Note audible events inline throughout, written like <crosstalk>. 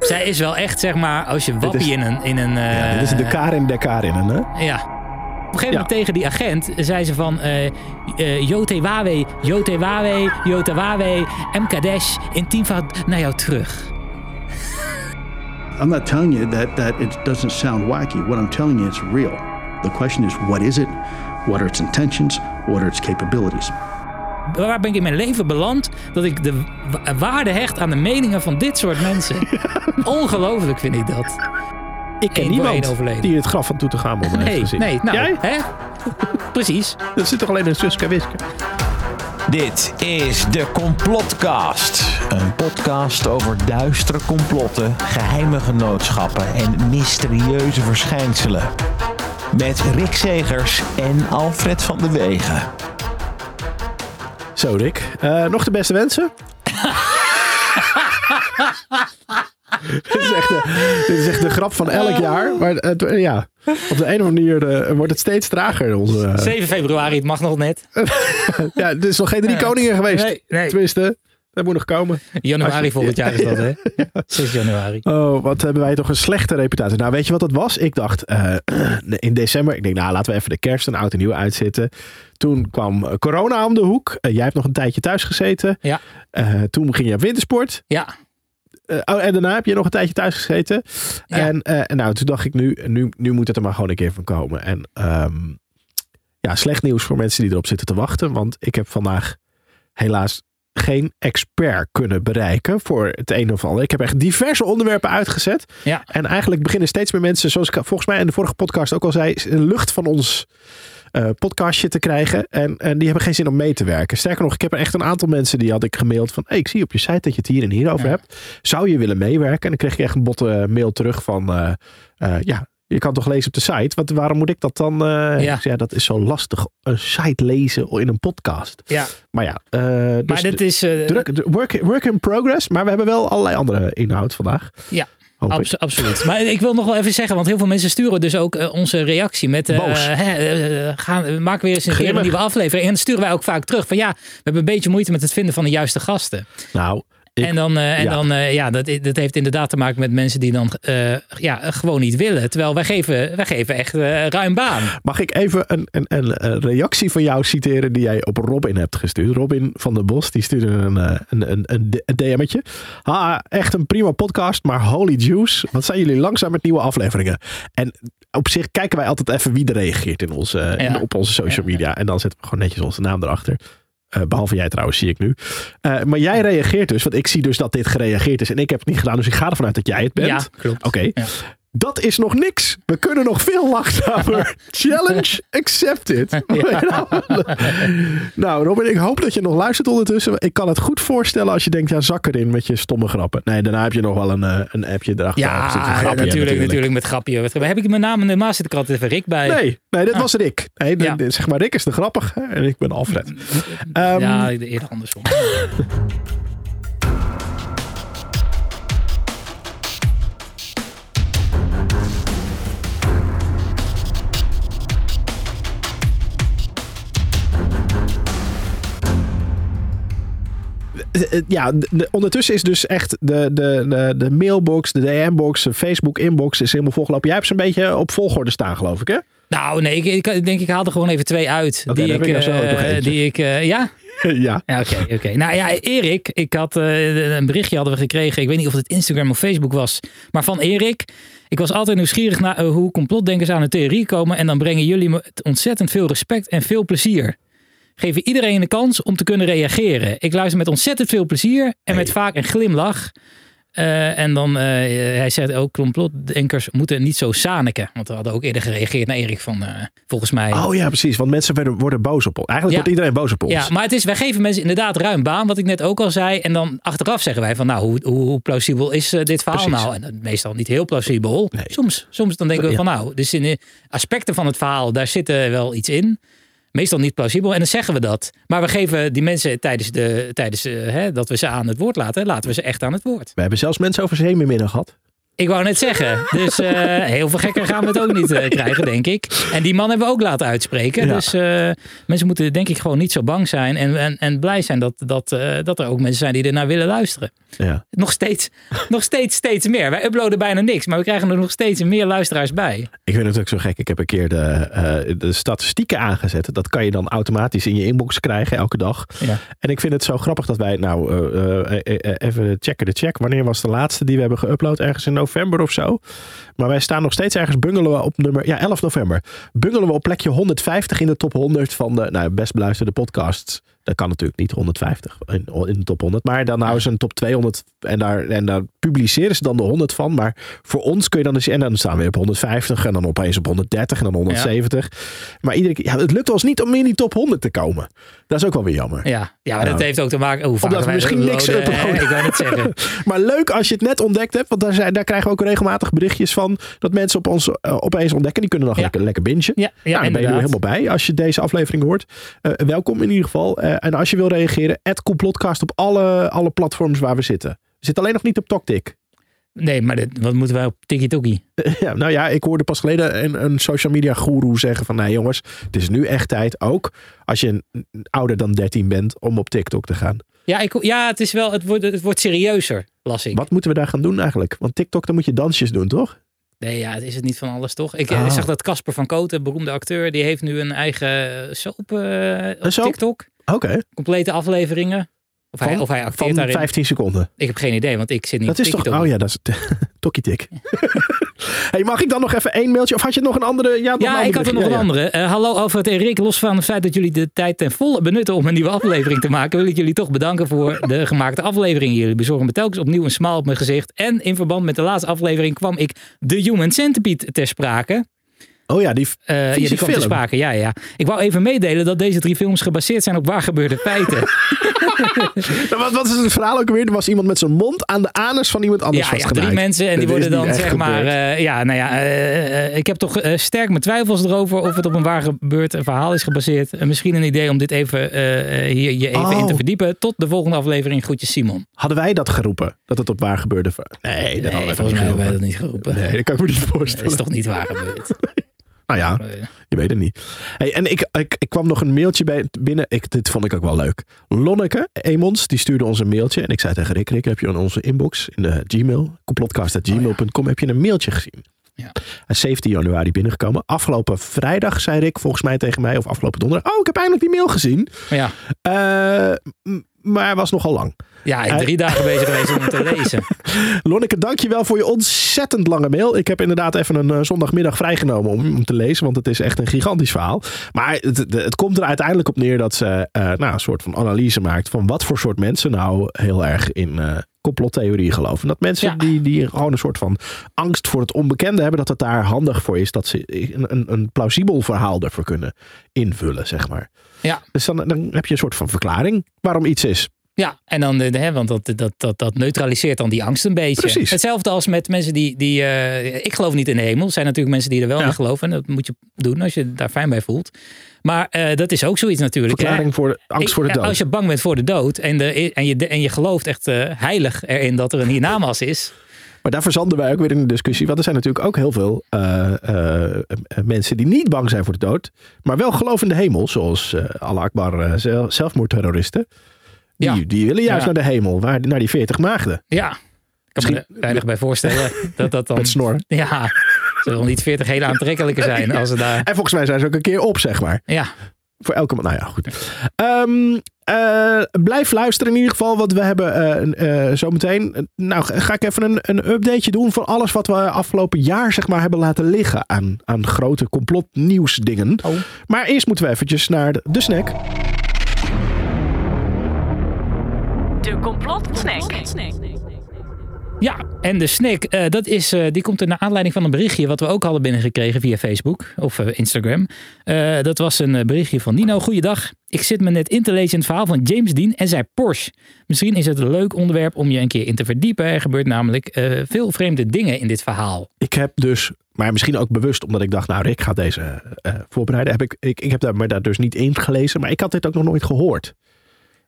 Zij is wel echt, zeg maar, als je wappie is- in een... In een Ja, dit is de eh, Karin der Karinnen, hè? Ja. Op een gegeven moment tegen die agent zei ze van... eh eh, Jote Wawe, Jote Wawe, Jote Wawe, M. Kadesh in tienvoud naar jou terug. I'm not telling you that, that it doesn't sound wacky. What I'm telling you is real. The question is, what is it? What are its intentions? What are its capabilities? Waar ben ik in mijn leven beland dat ik de wa- waarde hecht aan de meningen van dit soort mensen? <laughs> Ongelooflijk vind ik dat. Ik ken Eén niemand overleden. die het graf van Toetegamon heeft Nee, gezien. nee, nou, Jij? hè? Precies. Dat zit toch alleen in Suske Wiske? Dit is de Complotcast. Een podcast over duistere complotten, geheime genootschappen en mysterieuze verschijnselen. Met Rick Segers en Alfred van de Wegen. Zo, Rick. Eh, nog de beste wensen? <laughs> dit, is echt de, dit is echt de grap van elk jaar. Maar het, eh, ja, op de een of andere manier eh, wordt het steeds trager. Onze, eh, 7 februari, het mag nog net. <laughs> ja, er is nog geen drie koningen geweest. Nee, nee. Tenminste, dat moet nog komen. Januari volgend jaar is dat, hè? <laughs> 6 januari. Oh, wat hebben wij toch een slechte reputatie. Nou, weet je wat dat was? Ik dacht eh, <clears throat> in december, ik denk, nou, laten we even de kerst en oud en nieuw uitzitten. Toen kwam corona om de hoek. Eh, jij hebt nog een tijdje thuis gezeten. Ja. Eh, toen ging je op wintersport. Ja, oh, en daarna heb je nog een tijdje thuis gezeten. Ja. En, en nou, toen dacht ik, nu, nu, nu moet het er maar gewoon een keer van komen. En ehm, ja, slecht nieuws voor mensen die erop zitten te wachten. Want ik heb vandaag helaas geen expert kunnen bereiken voor het een of ander. Ik heb echt diverse onderwerpen uitgezet. ja. En eigenlijk beginnen steeds meer mensen, zoals ik volgens mij in de vorige podcast ook al zei, lucht van ons eh, podcastje te krijgen. En, en die hebben geen zin om mee te werken. Sterker nog, ik heb er echt een aantal mensen die had ik gemaild van, hey, ik zie op je site dat je het hier en hier over Ja. hebt. Zou je willen meewerken? En dan kreeg ik echt een botte mail terug van, eh, eh, ja, je kan toch lezen op de site? Wat, waarom moet ik dat dan? eh Ja. dat is zo lastig, een site lezen in een podcast. ja. Maar ja, eh, dus Maar dit is... eh, druk, work, work in progress. Maar we hebben wel allerlei andere inhoud vandaag. Ja. Absoluut. Maar ik wil nog wel even zeggen, want heel veel mensen sturen dus ook onze reactie met Boos. hè, eh, gaan, we maken weer eens een keer een Grimmig. nieuwe aflevering. En dan sturen wij ook vaak terug van ja, we hebben een beetje moeite met het vinden van de juiste gasten. Nou, ik, en dan, eh, en ja. dan eh, ja, dat, dat heeft inderdaad te maken met mensen die dan eh, ja, gewoon niet willen. Terwijl wij geven, wij geven echt ruim baan. Mag ik even een, een, reactie van jou citeren die jij op Robin hebt gestuurd? Robin van der Bos, die stuurde een, een, een, een, DM'tje. Ha, echt een prima podcast, maar holy juice. Wat zijn jullie langzaam met nieuwe afleveringen? En op zich kijken wij altijd even wie er reageert in onze, in- op onze social media. En dan zetten we gewoon netjes onze naam erachter. Eh, behalve jij trouwens, zie ik nu. Eh, maar jij reageert dus, want ik zie dus dat dit gereageerd is. En ik heb het niet gedaan, dus ik ga ervan uit dat jij het bent. Ja, klopt. Oké. Ja. Dat is nog niks. We kunnen nog veel langzamer. <laughs> Challenge accepted. <laughs> nou, Robin, ik hoop dat je nog luistert ondertussen. Ik kan het goed voorstellen als je denkt, ja, zak erin met je stomme grappen. Nee, daarna heb je nog wel een, eh, een appje erachter. Ja, Zit een grapje, natuurlijk, natuurlijk, met grapje. Wat- Heb ik mijn naam normaal zit ik altijd even Rick bij. Nee, nee, dit was Rick. Nee, de- Ja. de- zeg maar, Rick is de grappige en ik ben Alfred. Ehm, ja, eerder andersom. <laughs> ja, de- de- ondertussen is dus echt de, de, de, de mailbox, de DM-box, de Facebook-inbox is helemaal volgelopen. Jij hebt ze een beetje op volgorde staan, geloof ik, hè? Nou, nee, ik, denk ik haal er gewoon even twee uit. Oké, die, dan ik, ik eh, die ik, eh, ja? <laughs> ja. Ja, oké, oké. Nou ja, Erik, ik had eh, een berichtje hadden we gekregen. Ik weet niet of het Instagram of Facebook was, maar van Erik. Ik was altijd nieuwsgierig naar eh, hoe complotdenkers aan een theorie komen. En dan brengen jullie me ontzettend veel respect en veel plezier. Geven iedereen de kans om te kunnen reageren. Ik luister met ontzettend veel plezier en met vaak een glimlach. Eh, en dan, eh, hij zegt ook, complotdenkers moeten niet zo zaniken. Want we hadden ook eerder gereageerd naar Erik van, eh, volgens mij... Oh ja, precies. Want mensen werden, worden boos op ons. Eigenlijk Ja. wordt iedereen boos op ons. Ja, maar het is, wij geven mensen inderdaad ruim baan, wat ik net ook al zei. En dan achteraf zeggen wij van, nou, hoe, hoe, hoe plausibel is dit verhaal Precies. nou? En meestal niet heel plausibel. Nee. Soms, soms dan denken we van, nou, dus in de aspecten van het verhaal, daar zit er wel iets in. Meestal niet plausibel en dan zeggen we dat. Maar we geven die mensen tijdens, de, tijdens eh, hè, dat we ze aan het woord laten, laten we ze echt aan het woord. We hebben zelfs mensen over zeemerminnen gehad. Ik wou net zeggen. Dus eh, heel veel gekker gaan we het ook niet eh, krijgen, denk ik. En die man hebben we ook laten uitspreken. Ja. Dus eh, mensen moeten denk ik gewoon niet zo bang zijn. En, en, en blij zijn dat, dat, dat er ook mensen zijn die ernaar willen luisteren. Ja. Nog steeds, nog steeds, steeds meer. Wij uploaden bijna niks, maar we krijgen er nog steeds meer luisteraars bij. Ik vind het ook zo gek. Ik heb een keer de, de statistieken aangezet. Dat kan je dan automatisch in je inbox krijgen elke dag. Ja. En ik vind het zo grappig dat wij, nou, even checken de check. Wanneer was de laatste die we hebben geüpload? Ergens in november of zo. Maar wij staan nog steeds ergens, bungelen we op nummer, ja, 11 november. Bungelen we op plekje 150 in de top 100 van de, nou, best beluisterde podcasts. Dat kan natuurlijk niet 150 in, in de top 100. Maar dan houden ze een top 200 en daar, en daar publiceren ze dan de 100 van. Maar voor ons kun je dan dus, en dan staan we op 150 en dan opeens op 130 en dan 170. Maar iedere keer, ja, het lukt ons niet om in die top 100 te komen. Dat is ook wel weer jammer. Ja, ja maar dat Nou. heeft ook te maken... Hoe vaak Omdat we misschien niks uploaden. Ik wou net zeggen. <laughs> Maar leuk als je het net ontdekt hebt. Want daar, zijn, daar krijgen we ook regelmatig berichtjes van. Dat mensen op ons eh, opeens ontdekken. Die kunnen nog Ja. lekker, lekker bingen. Ja, ja nou, dan ben je er helemaal bij als je deze aflevering hoort. Eh, welkom in ieder geval. Eh, en als je wil reageren, @complotcast op alle, alle platforms waar we zitten. We zitten alleen nog niet op TokTik. Nee, maar dit, wat moeten wij op TikTok? ja, nou ja, ik hoorde pas geleden een, een social media guru zeggen van... Nee jongens, het is nu echt tijd ook als je een- ouder dan 13 bent om op TikTok te gaan. Ja, ik, ja het, is wel, het, wordt, het wordt serieuzer, las ik. Wat moeten we daar gaan doen eigenlijk? Want TikTok, dan moet je dansjes doen, toch? Nee, ja, het is het niet van alles, toch? Ik eh, Ah. zag dat Casper van Koten, beroemde acteur, die heeft nu een eigen soap eh, op Een soap? TikTok. Oké, Complete afleveringen. Of hij, Van- of hij acteert van daarin. 15 seconden. Ik heb geen idee, want ik zit niet Dat is toch... Oh ja, dat is <laughs> Tokkie tik. <laughs> hey, mag ik dan nog even één mailtje? Of had je nog een andere? Ja, nog Ja, een ik had er nog een andere. Eh, hallo Alfred en Rick. Los van het feit dat jullie de tijd ten volle benutten om een nieuwe aflevering te maken, wil ik jullie toch bedanken voor de <laughs> gemaakte aflevering. Jullie bezorgen me telkens opnieuw een smaal op mijn gezicht. En in verband met de laatste aflevering kwam ik The Human Centipede ter sprake. Oh ja, die... Eh, ja, die film. sprake. Ja, ja. Ik wou even meedelen dat deze drie films gebaseerd zijn op waar gebeurde feiten. <laughs> Wat, wat is het verhaal ook weer? Er was iemand met zijn mond aan de anus van iemand anders Ja, ja, drie mensen en die Dat worden dan zeg maar. eh, ja, nou ja, eh, ik heb toch sterk mijn twijfels erover of het op een waar gebeurd verhaal is gebaseerd. Misschien een idee om dit even hier je even Oh. in te verdiepen. Tot de volgende aflevering. Groetjes Simon. Hadden wij dat geroepen? Dat het op waar gebeurde? Nee, dat hadden wij geroepen. dat niet geroepen. Nee, dat kan ik me niet dat voorstellen. is toch niet waar gebeurd. <laughs> Nou ja, Eh, je weet het niet. Hey, en ik, ik, ik kwam nog een mailtje bij, binnen. Ik, dit vond ik ook wel leuk. Lonneke Emons, die stuurde ons een mailtje. En ik zei tegen Rick, Rick, heb je in onze inbox, in de Gmail, complotcast.gmail.com, heb je een mailtje gezien? Ja. Hij is 17 januari binnengekomen. Afgelopen vrijdag zei Rick volgens mij tegen mij, of afgelopen donderdag. Oh, ik heb eindelijk die mail gezien. ja, Eh, maar hij was nogal lang. ja, ik ben drie dagen bezig geweest om het te <laughs> lezen. Lonneke, dankjewel voor je ontzettend lange mail. Ik heb inderdaad even een eh, zondagmiddag vrijgenomen om hem te lezen. Want het is echt een gigantisch verhaal. Maar het, het, het komt er uiteindelijk op neer dat ze eh, nou, een soort van analyse maakt. Van wat voor soort mensen nou heel erg in eh complottheorie geloven. Dat mensen Ja. die, die gewoon een soort van angst voor het onbekende hebben. Dat het daar handig voor is. Dat ze een, een, een plausibel verhaal ervoor kunnen invullen, zeg maar. Ja. Dus dan, dan heb je een soort van verklaring waarom iets is. Ja, en dan, eh, hè, want dat, dat, dat, dat neutraliseert dan die angst een beetje. Precies. Hetzelfde als met mensen die, die eh, ik geloof niet in de hemel. Er zijn natuurlijk mensen die er wel Ja. in geloven. En dat moet je doen als je daar fijn bij voelt. Maar eh, dat is ook zoiets natuurlijk. Verklaring voor de, angst Ik- voor de dood. Als je bang bent voor de dood en, de, en, je, en je gelooft echt heilig erin dat er een hiernamaals is. Maar daar verzanden wij ook weer in de discussie. Want er zijn natuurlijk ook heel veel mensen die niet bang zijn voor de dood. Maar wel geloven in de hemel. Zoals Allah Akbar eh, zelf- zelfmoordterroristen. Die, Ja. die willen juist Ja. naar de hemel. Waar, naar die 40 maagden. Ja, ik kan me er weinig bij voorstellen dat dat dan... <laughs> Met snor. Ja, zullen niet 40 hele aantrekkelijke zijn <laughs> als ze daar... En volgens mij zijn ze ook een keer op, zeg maar. Ja, Voor elke man. Nou ja, goed. Ehm, eh, blijf luisteren in ieder geval. Want we hebben eh, eh, zometeen. nou, ga ik even een, een updateje doen van alles wat we afgelopen jaar zeg maar, hebben laten liggen aan, aan grote complotnieuwsdingen. Oh. Maar eerst moeten we eventjes naar de, de snack. De complotsnack. Ja, en de snack, eh, dat is, eh, die komt er naar aanleiding van een berichtje wat we ook hadden binnengekregen via Facebook of eh, Instagram. Eh, dat was een berichtje van Nino. Goeiedag, ik zit me net in te lezen in het verhaal van James Dean en zijn Porsche. Misschien is het een leuk onderwerp om je een keer in te verdiepen. Er gebeurt namelijk eh, veel vreemde dingen in dit verhaal. Ik heb dus, maar misschien ook bewust omdat ik dacht, nou Rick gaat deze eh, voorbereiden. Heb ik, ik, ik heb daar, me daar dus niet in gelezen. Maar ik had dit ook nog nooit gehoord.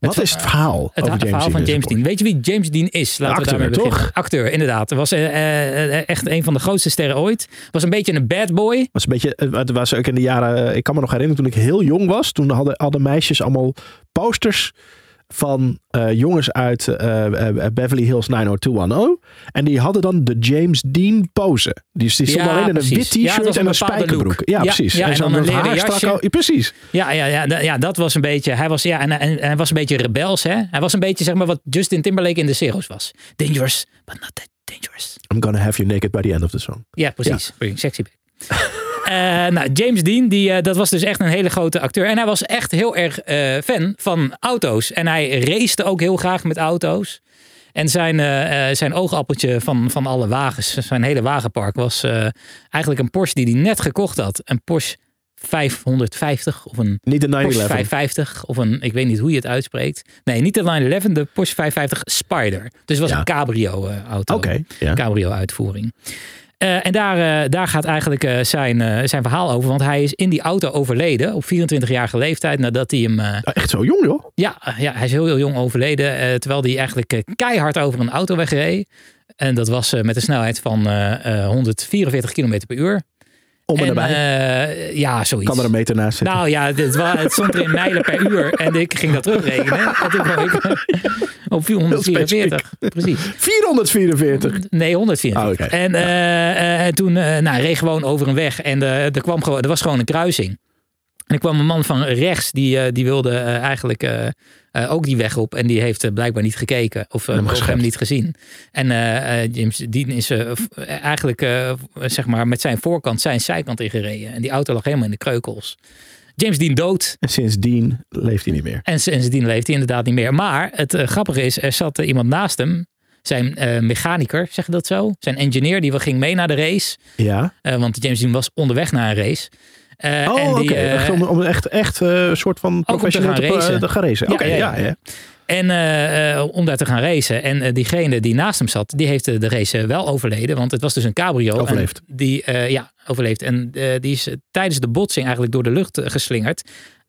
Wat is het verhaal Het over James verhaal van Dean? James Dean. Weet je wie James Dean is? Laten Acteur, we daarmee beginnen. toch? Acteur, inderdaad. Was eh, eh, echt een van de grootste sterren ooit. Was een beetje een bad boy. was een beetje, het was ook in de jaren, eh, ik kan me nog herinneren toen ik heel jong was. Toen hadden, hadden meisjes allemaal posters van eh, jongens uit eh, eh, Beverly Hills 90210. En die hadden dan de James Dean pose. Die, die stonden Ja, alleen in een wit t-shirt en een spijkerbroek. Ja, Ja, precies. ja, en zo dan een leren jasje. al- precies. Ja, ja, ja, ja, dat was een beetje. Hij was, ja, en, en, en hij was een beetje rebels. Hè? Hij was een beetje zeg maar wat Justin Timberlake in de Zero's was. Dangerous, but not that dangerous. I'm gonna have you naked by the end of the song. Ja, precies. Sexy nou, James Dean, die, eh, dat was dus echt een hele grote acteur. En hij was echt heel erg eh, fan van auto's. En hij racete ook heel graag met auto's. En zijn, eh, eh, zijn oogappeltje van, van alle wagens, zijn hele wagenpark, was eh, eigenlijk een Porsche die hij net gekocht had. Een Porsche 550 of een Niet de Porsche 911. 550 of een, ik weet niet hoe je het uitspreekt. Nee, niet de 911, de Porsche 550 Spider. Dus het was Ja. een cabrio eh, auto. Oké, ja. Cabrio Eh, en daar, eh, daar gaat eigenlijk eh, zijn, zijn verhaal over. Want hij is in die auto overleden op 24-jarige leeftijd. Nadat hij hem. Echt zo jong, joh. ja, ja, hij is heel, heel jong overleden. terwijl hij eigenlijk keihard over een auto wegreed. En dat was met een snelheid van eh, eh, 144 km per uur. Om en En, nabij. eh, ja, zoiets. kan er een meter naast zitten. Nou ja, het, het stond er in mijlen per uur. En ik ging dat terugrekenen. <laughs> Ik op 444. Precies. 444. Nee, 144. Oh. En, eh, eh, en toen eh nou, reed gewoon over een weg. En eh, er, kwam gewoon, er was gewoon een kruising. En er kwam een man van rechts. Die, eh, die wilde eh, eigenlijk eh, ook die weg op. En die heeft blijkbaar niet gekeken. Of, Hem hem niet gezien. En James Dean is eigenlijk zeg maar met zijn voorkant zijn zijkant ingereden. En die auto lag helemaal in de kreukels. James Dean dood. En sindsdien leeft hij niet meer. En, sindsdien leeft hij inderdaad niet meer. Maar het grappige is, er zat iemand naast hem. Zijn eh mechaniker, zeg je dat zo? Zijn engineer, die ging mee naar de race. Ja. Want James Dean was onderweg naar een race. Eh, Oh, oké. die, eh, Echt om, om echt, echt eh, een soort van om te professioneel gaan te, racen. te gaan racen. Ja, Oké, ja, ja. En om daar te gaan racen. En diegene die naast hem zat, die heeft de race wel overleden. Want het was dus een cabrio. Overleefd. Die, ja, overleefd. En die is tijdens de botsing eigenlijk door de lucht geslingerd.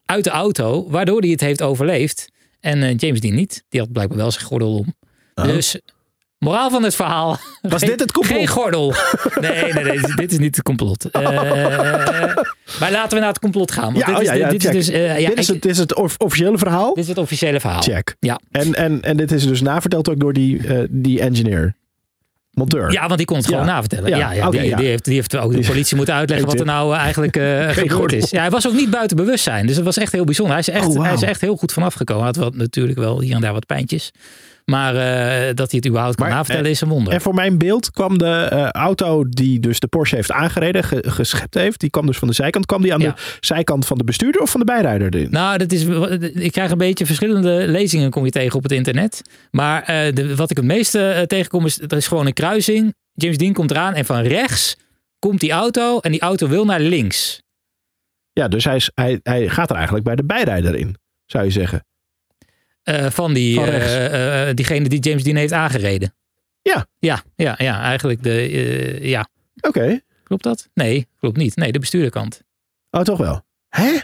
Uit de auto, waardoor hij het heeft overleefd. En James Dean niet. Die had blijkbaar wel zijn gordel om. Oh. Dus, moraal van het verhaal. Was geen- dit het complot? Geen gordel. Nee, nee, nee. dit- is niet het complot. Eh, maar laten we naar het complot gaan. Want Ja, dit oh is, ja, de- ja, dit is check. dus... ja, dit, is ik- het, is het of- officiële verhaal. dit is het officiële verhaal. Check. Ja. En, en, en dit is dus naverteld ook door die, eh, die engineer. Monteur. Ja, want die kon het gewoon navertellen. Ja, Ja, die, die, heeft, die heeft ook de politie moeten uitleggen wat er <laughs> nou eigenlijk eh gebeurd is. Ja, hij was ook niet buiten bewustzijn. Dus dat was echt heel bijzonder. Hij is echt, Oh, hij is echt heel goed vanaf gekomen. Hij had wel, natuurlijk wel hier en daar wat pijntjes. Maar eh, dat hij het überhaupt kan Maar, navertellen eh, is een wonder. En voor mijn beeld kwam de eh, auto die dus de Porsche heeft aangereden, ge- geschept heeft, die kwam dus van de zijkant. Kwam die aan Ja. de zijkant van de bestuurder of van de bijrijder erin? Nou, dat is, ik krijg een beetje verschillende lezingen kom je tegen op het internet. Maar de, wat ik het meeste tegenkom is, er is gewoon een kruising. James Dean komt eraan en van rechts komt die auto en die auto wil naar links. Ja, dus hij, is, hij, hij gaat er eigenlijk bij de bijrijder in, zou je zeggen. Eh, van die, Van eh, eh, diegene die James Dean heeft aangereden. Ja. Ja, ja, ja eigenlijk de, ja. Oké. Klopt dat? Nee, klopt niet. Nee, de bestuurderkant. Oh, toch wel. Hè?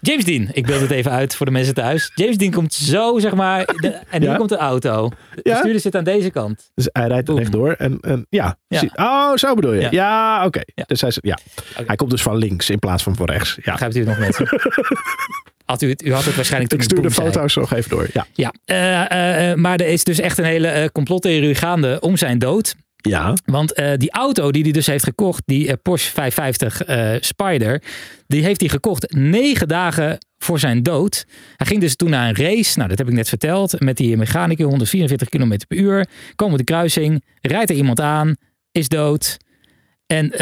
James Dean, ik beeld het even uit voor de mensen thuis. James Dean komt zo, zeg maar, de- en Ja. komt de auto. De Ja. bestuurder zit aan deze kant. Dus hij rijdt Boom. rechtdoor en, en ja. Oh, zo bedoel je. Ja, oké. Dus hij, ja. hij komt dus van links in plaats van van rechts. Ja. Begrijpt u het nog mensen? <laughs> Had u, het, u had het waarschijnlijk toen Ik stuur de foto's nog even door. Ja. Ja, eh, eh, eh, maar er is dus echt een hele complottheorie gaande om zijn dood. Ja. Want die auto die hij dus heeft gekocht, die Porsche 550 eh, Spider, die heeft hij gekocht negen dagen voor zijn dood. Hij ging dus toen naar een race, nou dat heb ik net verteld, met die mechanicus 144 km per uur. Komen de kruising, rijdt er iemand aan, is dood. En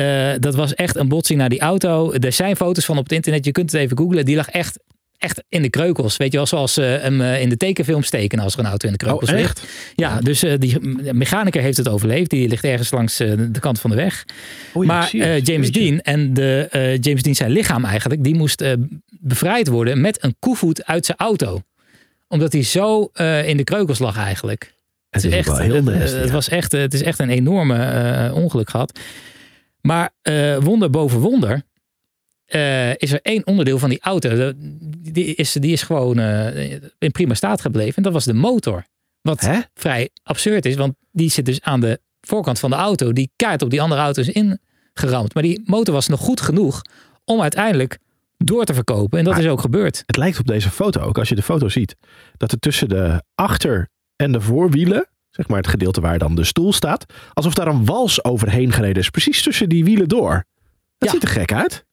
dat was echt een botsing naar die auto. Er zijn foto's van op het internet, je kunt het even googlen. Die lag echt, echt in de kreukels. Weet je wel, zoals ze hem eh, in de tekenfilm steken als er een auto in de kreukels Oh, ligt. Ja, dus eh, die mechanicus heeft het overleefd. Die ligt ergens langs eh, de kant van de weg. Ja, maar eh, James. Dean en de, eh, James Dean zijn lichaam eigenlijk, die moest eh, bevrijd worden met een koevoet uit zijn auto. Omdat hij zo eh, in de kreukels lag eigenlijk. Het is echt, heel het, nasty, het ja. was echt, het is echt een enorme eh, ongeluk gehad. Maar eh, wonder boven wonder. Eh, is er één onderdeel van die auto. Die is, die is gewoon eh, in prima staat gebleven. En dat was de motor. Wat Hè? vrij absurd is, want die zit dus aan de voorkant van de auto. Die kaart op die andere auto's ingeramd. Maar die motor was nog goed genoeg om uiteindelijk door te verkopen. En dat Maar- is ook gebeurd. Het lijkt op deze foto ook, als je de foto ziet, dat er tussen de achter- en de voorwielen, zeg maar het gedeelte waar dan de stoel staat, alsof daar een wals overheen gereden is. Precies tussen die wielen door. Dat Ja. ziet er gek uit.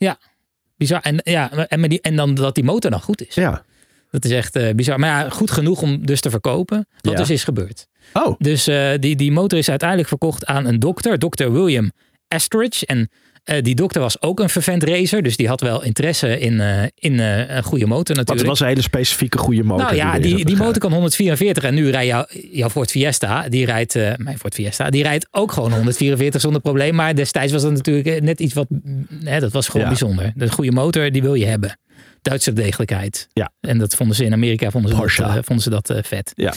Bizar. En, ja, en, maar die, en dan dat die motor dan goed is. Ja. Dat is echt eh, bizar. Maar ja, goed genoeg om dus te verkopen. Wat Ja. dus is gebeurd. Oh, Dus eh, die, die motor is uiteindelijk verkocht aan een dokter, dokter William Estridge. En eh, die dokter was ook een vervent racer, dus die had wel interesse in, eh, in eh, een goede motor want het natuurlijk. was een hele specifieke goede motor. nou ja, die, die motor kan 144 en nu rijdt jouw, jouw Ford Fiesta, die rijdt, mijn Ford Fiesta, die rijdt ook gewoon 144 zonder probleem. Maar destijds was dat natuurlijk net iets wat, mm, hè, dat was gewoon Ja. bijzonder. De goede motor, die wil je hebben. Duitse degelijkheid. Ja. En dat vonden ze in Amerika vonden ze Porsche. dat, vonden ze dat vet. Ja.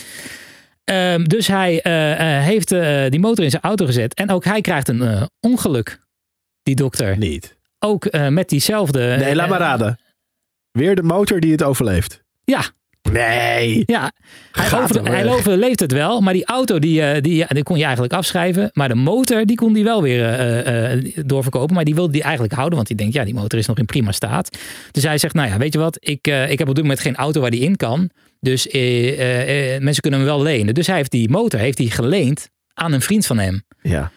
Ehm, dus hij heeft die motor in zijn auto gezet. En ook hij krijgt een ongeluk, die dokter. Niet. Ook eh, met diezelfde... Nee, laat maar eh, raden. Weer de motor die het overleeft. Ja, Nee. ja. Hij, over, hij overleeft het wel. Maar die auto, die, eh, die, die kon je eigenlijk afschrijven. Maar de motor, die kon die wel weer eh, eh, doorverkopen. Maar die wilde die eigenlijk houden. Want die denkt, ja, die motor is nog in prima staat. Dus hij zegt, nou ja, weet je wat? Ik, eh, ik heb op dit moment geen auto waar die in kan. Dus eh, eh, eh, mensen kunnen hem wel lenen. Dus hij heeft die motor heeft hij geleend aan een vriend van hem. Ja.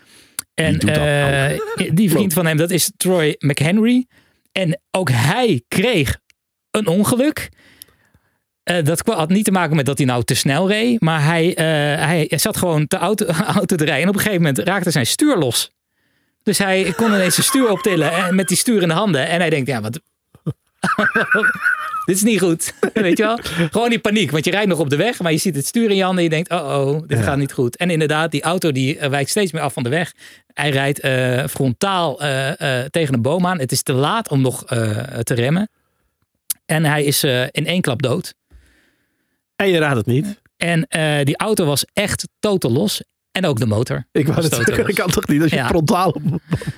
En dat eh, die vriend van hem, dat is Troy McHenry. En ook hij kreeg een ongeluk. Eh, dat had niet te maken met dat hij nou te snel reed. Maar hij, eh, hij zat gewoon te auto, <laughs> auto te rijden. En op een gegeven moment raakte zijn stuur los. Dus hij kon ineens zijn stuur optillen en met die stuur in de handen. En hij denkt, ja, wat... <laughs> Dit is niet goed. <laughs> Weet je wel? Gewoon die paniek. Want je rijdt nog op de weg, maar je ziet het stuur in je handen. En je denkt, oh oh, dit Ja. gaat niet goed. En inderdaad, die auto die eh, wijkt steeds meer af van de weg. Hij rijdt eh, frontaal eh, tegen een boom aan. Het is te laat om nog te remmen. En hij is in één klap dood. En je raadt het niet. En die auto was echt totaal los. En ook de motor. Ik wou was het zeggen. Ik kan toch niet als je Ja. frontaal op...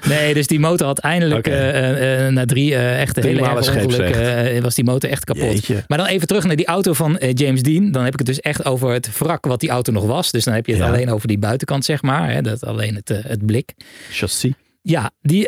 Nee, dus die motor had eindelijk eh, eh, eh, na drie eh, echte hele erge ongelukken was die motor echt kapot. Jeetje. Maar dan even terug naar die auto van James Dean. Dan heb ik het dus echt over het wrak wat die auto nog was. Dus dan heb je het Ja. alleen over die buitenkant, zeg maar. Hè, dat alleen het, het blik. Chassis. Ja, die,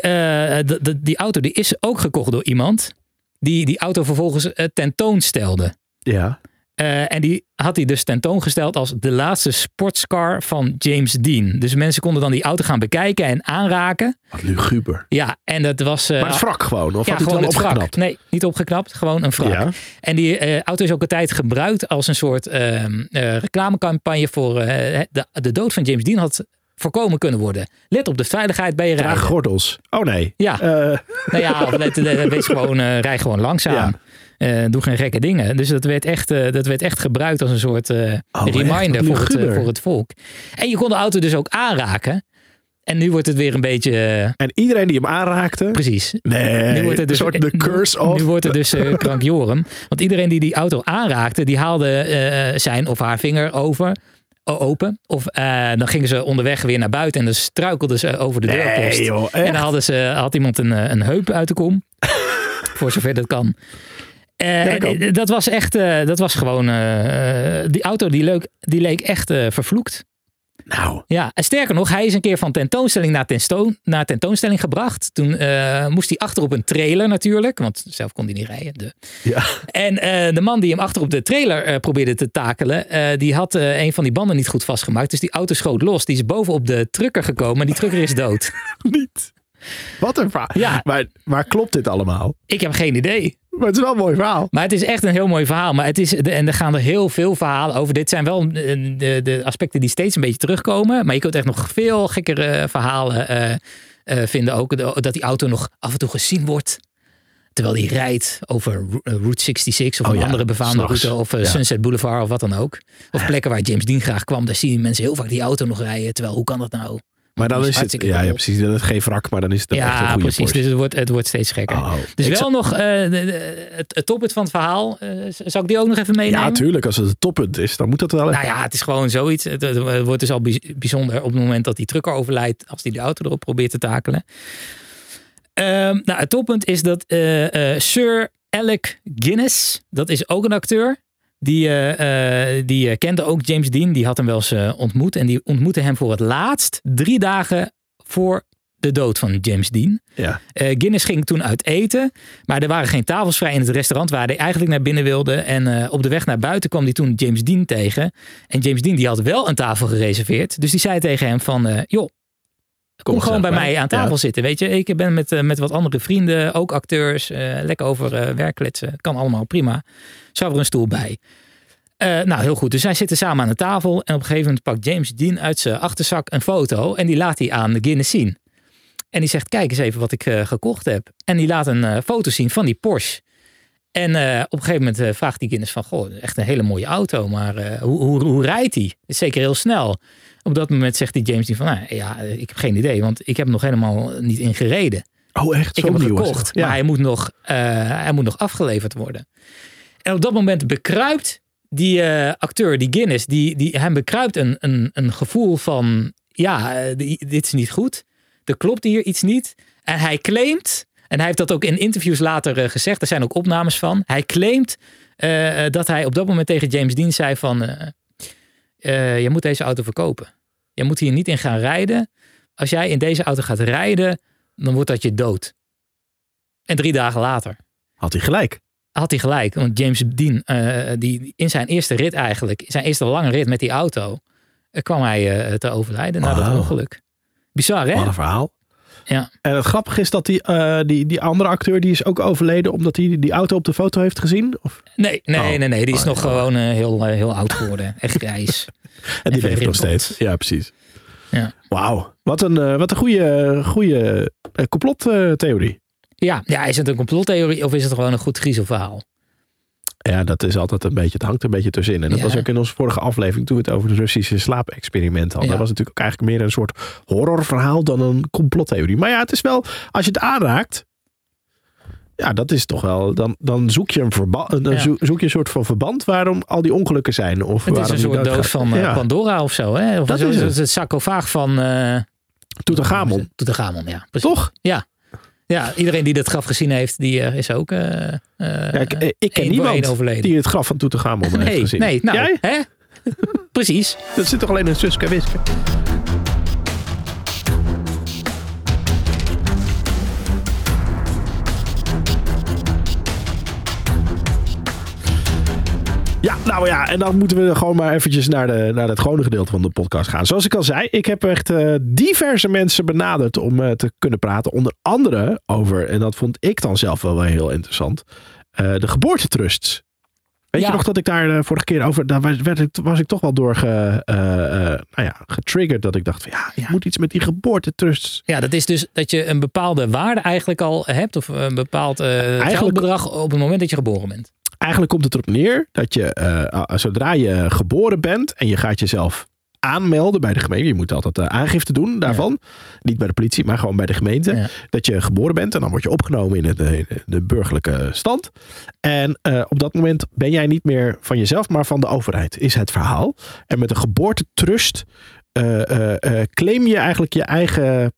die auto die is ook gekocht door iemand. Die die auto vervolgens tentoonstelde. Ja. Eh, en die had hij dus tentoongesteld als de laatste sportscar van James Dean. Dus mensen konden dan die auto gaan bekijken en aanraken. Wat luguber. Ja, en dat was... eh, Maar het wrak gewoon. Of ja, had hij het gewoon het wrak. opgeknapt? Nee, niet opgeknapt. Gewoon een wrak. Ja. En die eh, auto is ook een tijd gebruikt als een soort ehm, eh, reclamecampagne voor de, de dood van James Dean had voorkomen kunnen worden. Let op de veiligheid bij je Draag rijden. gordels. Oh nee. Ja. Nou ja, of let, let- wees gewoon, rij gewoon langzaam. Ja. Eh, doe geen gekke dingen. Dus dat werd echt, eh, dat werd echt gebruikt als een soort eh, Oh, reminder voor het, voor het volk. En je kon de auto dus ook aanraken. En nu wordt het weer een beetje... en iedereen die hem aanraakte. precies. Nee. Nu wordt het dus, soort de <laughs> curse of. Nu wordt het dus krankjoren. Want iedereen die die auto aanraakte, die haalde zijn of haar vinger over, open. Of dan gingen ze onderweg weer naar buiten en dan struikelden ze over de deurpost. Nee joh. En dan hadden ze, had iemand een, een heup uit de kom. <laughs> voor zover dat kan. Eh, Ja, eh, dat was echt, eh, dat was gewoon, die auto die, leuk, die leek echt vervloekt. Nou. Ja, en sterker nog, hij is een keer van tentoonstelling naar, tentoon, naar tentoonstelling gebracht. Toen moest hij achter op een trailer natuurlijk, want zelf kon hij niet rijden. De. Ja. En de man die hem achter op de trailer probeerde te takelen, die had een van die banden niet goed vastgemaakt. Dus die auto schoot los. Die is bovenop de trucker gekomen en die trucker is dood. <laughs> Niet. Wat een verhaal. Ja. Maar, maar klopt dit allemaal? Ik heb geen idee. Maar het is wel een mooi verhaal. Maar het is echt een heel mooi verhaal. Maar het is, en er gaan er heel veel verhalen over. Dit zijn wel eh, de, de aspecten die steeds een beetje terugkomen. Maar je kunt echt nog veel gekkere verhalen eh, eh, vinden. Ook dat die auto nog af en toe gezien wordt. Terwijl die rijdt over Ro- eh, Route 66 of Oh een ja, andere befaamde route. Of eh, Ja. Sunset Boulevard of wat dan ook. Of plekken waar James Dean graag kwam. Daar zien mensen heel vaak die auto nog rijden. Terwijl, hoe kan dat nou? Maar dan is het. Ja, ja, precies. Dan is het geen wrak, maar dan is het echt een Ja, goede precies. Porsche. Dus het wordt, het wordt steeds gekker. Oh, Dus wel nog eh, de- de- het, het toppunt van het verhaal. eh, zou ik die ook nog even meenemen? Ja, tuurlijk. Als het het toppunt is, dan moet dat wel. Nou ja, het is gewoon zoiets. Het, wordt dus al bij- bijzonder op het moment dat die trucker overlijdt. Als die de auto erop probeert te takelen. Ehm, nou, het toppunt is dat eh, Sir Alec Guinness, dat is ook een acteur. Die, eh, eh, die eh, kende ook James Dean. Die had hem wel eens ontmoet. En die ontmoette hem voor het laatst drie dagen voor de dood van James Dean. Ja. Guinness ging toen uit eten. Maar er waren geen tafels vrij in het restaurant waar hij eigenlijk naar binnen wilde. En op de weg naar buiten kwam hij toen James Dean tegen. En James Dean die had wel een tafel gereserveerd. Dus die zei tegen hem van, joh, kom, gewoon bij mij aan tafel Ja. zitten. Weet je, ik ben met, eh, met wat andere vrienden, ook acteurs, eh, lekker over eh, werk kletsen. Kan allemaal prima. Zou er een stoel bij. Nou, heel goed. Dus zij zitten samen aan de tafel. En op een gegeven moment pakt James Dean uit zijn achterzak een foto. En die laat hij aan de Guinness zien. En die zegt, kijk eens even wat ik gekocht heb. En die laat een foto zien van die Porsche. En eh, op een gegeven moment eh, vraagt die Guinness van, goh, echt een hele mooie auto. Maar eh, hoe, hoe, hoe rijdt die? Is zeker heel snel. Op dat moment zegt die James Dean van, nou, ja, ik heb geen idee. Want ik heb hem nog helemaal niet ingereden. Oh, echt? Ik Zo heb hem gekocht. Ja. maar hij moet, nog, hij moet nog afgeleverd worden. En op dat moment bekruipt die acteur, die Guinness, die, die, hem bekruipt een, een, een gevoel van, ja, die- dit is niet goed. Er klopt hier iets niet. En hij claimt, en hij heeft dat ook in interviews later eh, gezegd, er zijn ook opnames van. Hij claimt eh, dat hij op dat moment tegen James Dean zei van, eh, eh, je moet deze auto verkopen. Je moet hier niet in gaan rijden. Als jij in deze auto gaat rijden, dan wordt dat je dood. En drie dagen later Had hij gelijk. had hij gelijk. Want James Dean, eh, die in zijn eerste rit eigenlijk, zijn eerste lange rit met die auto, eh, kwam hij eh, te overlijden na dat ongeluk. Bizar, hè? Wat een verhaal. Ja. En het grappige is dat die, eh, die, die andere acteur die is ook overleden omdat hij die auto op de foto heeft gezien. Of, Nee, nee, Oh. nee, nee. Die is Oh, nog ja. gewoon eh, heel, eh, heel oud geworden. Echt grijs. <laughs> en die leeft nog steeds. Ja, precies. Ja. Wauw. Wat een, wat een goede, goede complottheorie. ja, ja, is het een complottheorie of is het gewoon een goed griezelverhaal? Ja, dat is altijd een beetje, het hangt een beetje tussenin. En dat Ja. was ook in onze vorige aflevering toen we het over de Russische slaapexperiment hadden. Ja. Dat was natuurlijk ook eigenlijk meer een soort horrorverhaal dan een complottheorie. Maar ja, het is wel, als je het aanraakt, ja, dat is toch wel, dan, dan zoek je een verband, dan Ja. zoek, je een soort van verband waarom al die ongelukken zijn. Of Het is een soort doos van eh, ja, Pandora of zo, hè? Of Dat zo, is het. het sarcofaag van... eh Toetanchamon. Toetanchamon, ja. Precies. Toch? Ja, iedereen die dat graf gezien heeft, die eh, is ook eh eh, Ja, ik, ik ken niemand overleden. die het graf van heeft nee, gezien. nee, nou, Jij? hè? <laughs> Precies. Dat zit toch alleen in Suske Wiske? Nou ja, en dan moeten we gewoon maar eventjes naar, de, naar het gewone gedeelte van de podcast gaan. Zoals ik al zei, ik heb echt eh, diverse mensen benaderd om eh, te kunnen praten. Onder andere over, en dat vond ik dan zelf wel, wel heel interessant, eh, de geboortetrusts. Weet Ja. je nog dat ik daar vorige keer over, daar was, werd ik, was ik toch wel door ge, nou ja, getriggerd. Dat ik dacht van ja, Ja. moet iets met die geboortetrusts. Ja, dat is dus dat je een bepaalde waarde eigenlijk al hebt. Of een bepaald geldbedrag op het moment dat je geboren bent. Eigenlijk komt het erop neer dat je, eh, zodra je geboren bent en je gaat jezelf aanmelden bij de gemeente. Je moet altijd eh, aangifte doen daarvan. Niet bij de politie, maar gewoon bij de gemeente. Ja. Dat je geboren bent en dan word je opgenomen in het, eh, in de burgerlijke stand. En eh, op dat moment ben jij niet meer van jezelf, maar van de overheid, is het verhaal. En met een geboortetrust eh, eh, eh, claim je eigenlijk je eigen,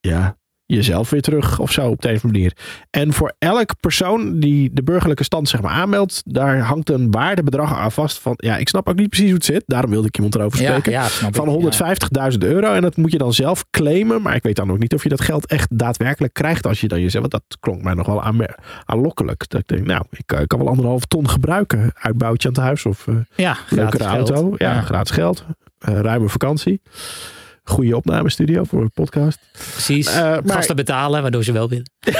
ja, jezelf weer terug of zo op de een of andere manier. En voor elk persoon die de burgerlijke stand zeg maar aanmeldt, daar hangt een waardebedrag aan vast van, ja, ik snap ook niet precies hoe het zit. Daarom wilde ik iemand erover spreken ja, van 150.000 euro. En dat moet je dan zelf claimen. Maar ik weet dan ook niet of je dat geld echt daadwerkelijk krijgt als je dan jezelf. Want dat klonk mij nog wel aanlokkelijk. Dat ik denk, nou, ik eh, kan wel anderhalf ton gebruiken. Uitbouwtje aan het huis of eh Ja, ja leukere auto. Ja, gratis geld. Eh, ruime vakantie. Goede opnamestudio voor een podcast. precies. Eh, maar- Gasten betalen, waardoor ze wel willen. <laughs>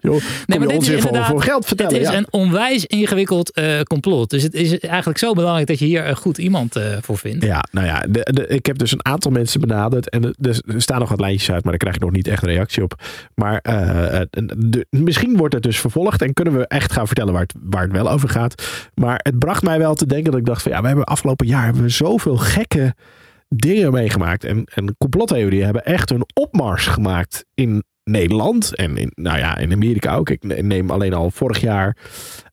Joh, kom maar dit is voor, geld vertellen. Het is ja. een onwijs ingewikkeld eh, complot. Dus het is eigenlijk zo belangrijk dat je hier een goed iemand eh, voor vindt. Ja, nou ja, de, de, ik heb dus een aantal mensen benaderd. En er, er staan nog wat lijntjes uit, maar daar krijg ik nog niet echt reactie op. Maar de- misschien wordt het dus vervolgd en kunnen we echt gaan vertellen waar het, waar het wel over gaat. Maar het bracht mij wel te denken dat ik dacht van ja, we hebben afgelopen jaar hebben we zoveel gekke dingen meegemaakt. En, en complottheorieën hebben echt een opmars gemaakt in Nederland en in, nou ja, in Amerika ook. Ik ne- neem alleen al vorig jaar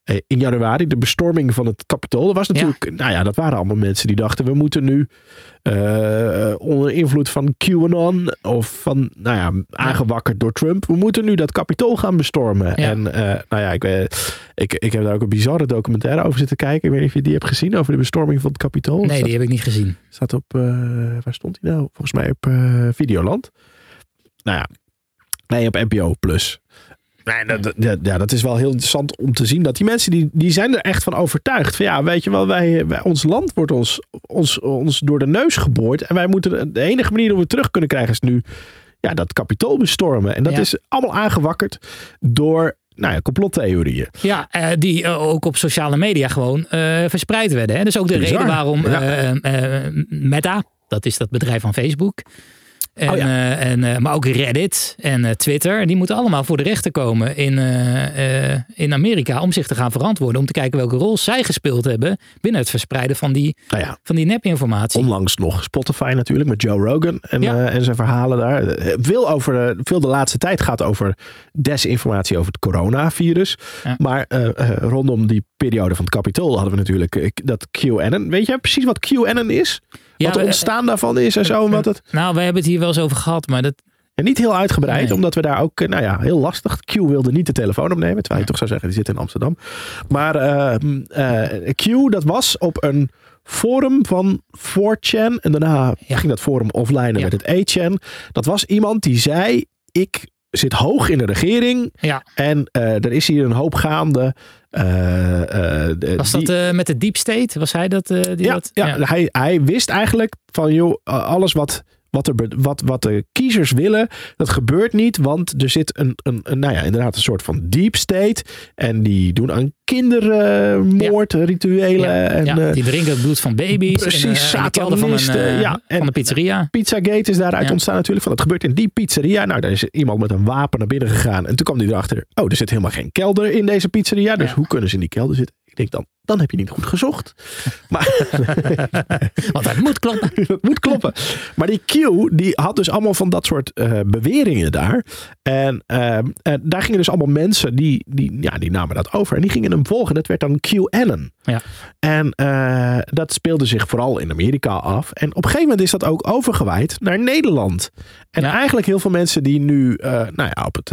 eh, in januari de bestorming van het Capitool. Dat was natuurlijk, nou ja, dat waren allemaal mensen die dachten we moeten nu eh, onder invloed van QAnon of van, nou ja, aangewakkerd door Trump. We moeten nu dat Capitool gaan bestormen. Ja. En eh, nou ja, ik, weet- ik, ik heb daar ook een bizarre documentaire over zitten kijken. Ik weet niet of je die hebt gezien over de bestorming van het Capitool. Nee, Staat- die heb ik niet gezien. Staat op, eh, waar stond hij nou? Volgens mij op eh, Videoland. Nou ja, nee, op NPO Plus. Nee, dat, dat- ja, dat is wel heel interessant om te zien dat die mensen die, die zijn er echt van overtuigd. Van ja, weet je wel, wij, wij, ons land wordt ons, ons, ons door de neus geboord. En wij moeten de enige manier om het terug kunnen krijgen is nu ja, dat kapitool bestormen. En dat Ja. is allemaal aangewakkerd door nou ja, complottheorieën. Ja, eh, die eh, ook op sociale media gewoon eh, verspreid werden. Hè? Dat is ook de Bizar. reden waarom Ja. Meta, dat is dat bedrijf van Facebook. En, Oh ja. eh, en, eh, maar ook Reddit en eh, Twitter. Die moeten allemaal voor de rechter komen in, in Amerika. Om zich te gaan verantwoorden. Om te kijken welke rol zij gespeeld hebben. Binnen het verspreiden van die, Nou ja, van die nepinformatie. Onlangs nog Spotify natuurlijk met Joe Rogan en, Ja. en zijn verhalen daar. Veel, over, veel de laatste tijd gaat over desinformatie over het coronavirus. Maar rondom die periode van het kapitool hadden we natuurlijk dat QAnon. Weet jij precies wat QAnon is? Wat het ontstaan daarvan is en zo. En wat het, Nou, we hebben het hier wel eens over gehad. Maar dat, en niet heel uitgebreid, Nee. omdat we daar ook, eh, nou ja, heel lastig. Q wilde niet de telefoon opnemen, terwijl je toch zou zeggen, die zit in Amsterdam. Maar eh, mm, eh, Q, dat was op een forum van 4chan. En daarna Ja. ging dat forum offline en Ja. werd het 8chan. Dat was iemand die zei, ik zit hoog in de regering ja, en eh, er is hier een hoop gaande. eh, eh, was die- dat met de Deep State? Was hij dat? die ja, dat? ja, Hij, hij wist eigenlijk van joh, alles wat, wat, er, wat, wat de kiezers willen, dat gebeurt niet. Want er zit een, een, een nou ja, inderdaad een soort van deep state. En die doen aan kindermoordrituelen. Ja, en, ja, eh, die drinken het bloed van baby's. Precies, eh, de kelder van een, eh, ja, en- van de pizzeria. Pizzagate is daaruit ontstaan natuurlijk. Van het gebeurt in die pizzeria. Nou, daar is iemand met een wapen naar binnen gegaan. En toen kwam hij erachter. Oh, er zit helemaal geen kelder in deze pizzeria. Dus hoe kunnen ze in die kelder zitten? Ik denk dan, dan heb je niet goed gezocht. <laughs> Maar <laughs> Want dat moet kloppen. <laughs> dat moet kloppen. Maar die Q, die had dus allemaal van dat soort eh, beweringen daar. En eh, eh, daar gingen dus allemaal mensen, die, die, ja, die namen dat over. En die gingen hem volgen. Dat werd dan QAnon. Ja. En eh, dat speelde zich vooral in Amerika af. En op een gegeven moment is dat ook overgewaaid naar Nederland. En Ja. eigenlijk heel veel mensen die nu eh, nou ja, op het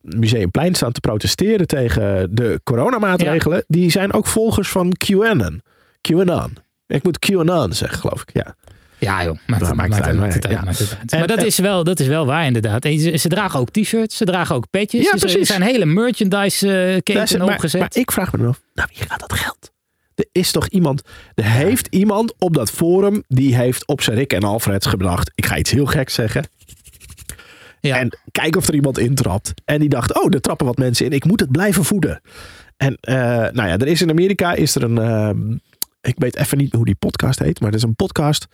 Museumplein staan te protesteren tegen de coronamaatregelen. Die zijn ook volgers van QAnon. QAnon. Ik moet QAnon zeggen, geloof ik. Ja. Ja joh, maakt, Dat het- maakt het uit, maakt het ja. uit, maakt het uit. En- Maar dat en- is, wel, dat is wel waar inderdaad. En ze, ze dragen ook t-shirts, ze dragen ook petjes. Ja, Dus er precies. zijn hele merchandise eh maar, opgezet. maar ik vraag me dan af, naar wie gaat dat geld? Er is toch iemand, er heeft iemand op dat forum, die heeft op zijn Rick en Alfreds gedacht, ik ga iets heel geks zeggen. En kijk of er iemand intrapt. En die dacht, oh, er trappen wat mensen in. Ik moet het blijven voeden. En eh, nou ja, er is in Amerika is er een... eh, ik weet even niet hoe die podcast heet. Maar er is een podcast,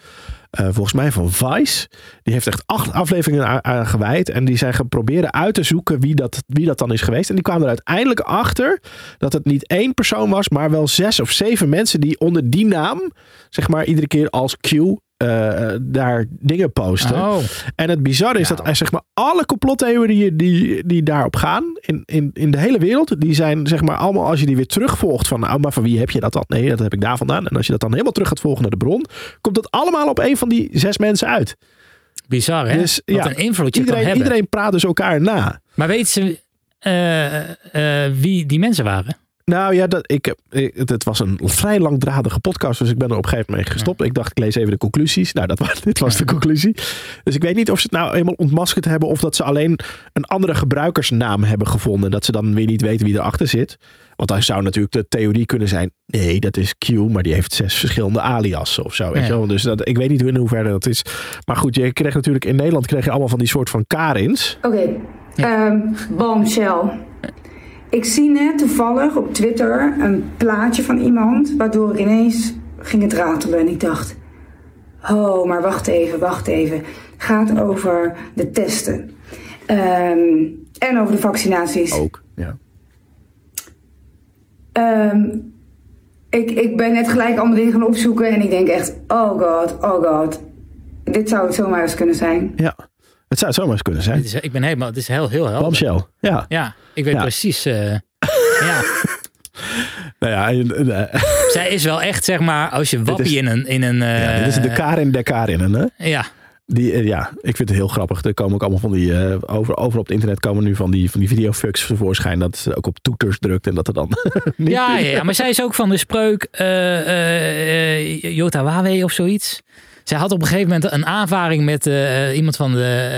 eh, volgens mij van Vice. Die heeft echt acht afleveringen aan, aan gewijd. En die zijn geprobeerd uit te zoeken wie dat, wie dat dan is geweest. En die kwamen er uiteindelijk achter dat het niet één persoon was. Maar wel zes of zeven mensen die onder die naam, zeg maar, iedere keer als Q... eh, daar dingen posten. Oh, En het bizarre is Ja. dat eh, zeg maar, alle complottheorieën die, die daarop gaan in, in, in de hele wereld, die zijn zeg maar allemaal als je die weer terugvolgt van, nou, maar van wie heb je dat dan? Nee, dat heb ik daar vandaan. En als je dat dan helemaal terug gaat volgen naar de bron, komt dat allemaal op een van die zes mensen uit. bizar hè? Dus, Wat ja, een invloed je kan Iedereen, hebben. iedereen praat dus elkaar na. Maar weten ze eh, wie die mensen waren? Nou ja, dat, ik, het, was een vrij langdradige podcast, dus ik ben er op een gegeven moment mee gestopt. Ik dacht, ik lees even de conclusies. Nou, dat was, <laughs> dit was de conclusie. Dus ik weet niet of ze het nou eenmaal ontmaskerd hebben of dat ze alleen een andere gebruikersnaam hebben gevonden. Dat ze dan weer niet weten wie erachter zit. Want dan zou natuurlijk de theorie kunnen zijn, nee, dat is Q, maar die heeft zes verschillende aliasen of zo. Weet Ja. je wel? Dus dat, ik weet niet hoe in hoeverre dat is. Maar goed, je kreeg natuurlijk in Nederland kreeg je allemaal van die soort van Karins. Oké, ehm bombshell. Ik zie net toevallig op Twitter een plaatje van iemand, waardoor ik ineens ging het ratelen en ik dacht, oh, maar wacht even, wacht even. Gaat over de testen Ehm, en over de vaccinaties. Ook, ja. Ehm, ik, ik ben net gelijk allemaal dingen gaan opzoeken en ik denk echt, oh god, oh god. Dit zou het zomaar eens kunnen zijn. Ja. Het zou het zomaar eens kunnen zijn. Dit is, ik ben helemaal, het is heel, heel helder. Bombshell. Ja. Ja, ik weet Ja. precies. eh, <laughs> ja, Nou ja, en, eh, <laughs> zij is wel echt, zeg maar, als je wappie is- in een... In een ja, eh, dit is de Karin der Karinnen. Hè? Ja, Die, eh, ja, ik vind het heel grappig. Er komen ook allemaal van die, eh, over, over op het internet komen nu van die, van die videofucks tevoorschijn. Dat ze ook op toeters drukt en dat er dan <laughs> ja, ja, ja, maar zij is ook van de spreuk eh eh, eh, Jota Wawe of zoiets. Zij had op een gegeven moment een aanvaring met eh, iemand van de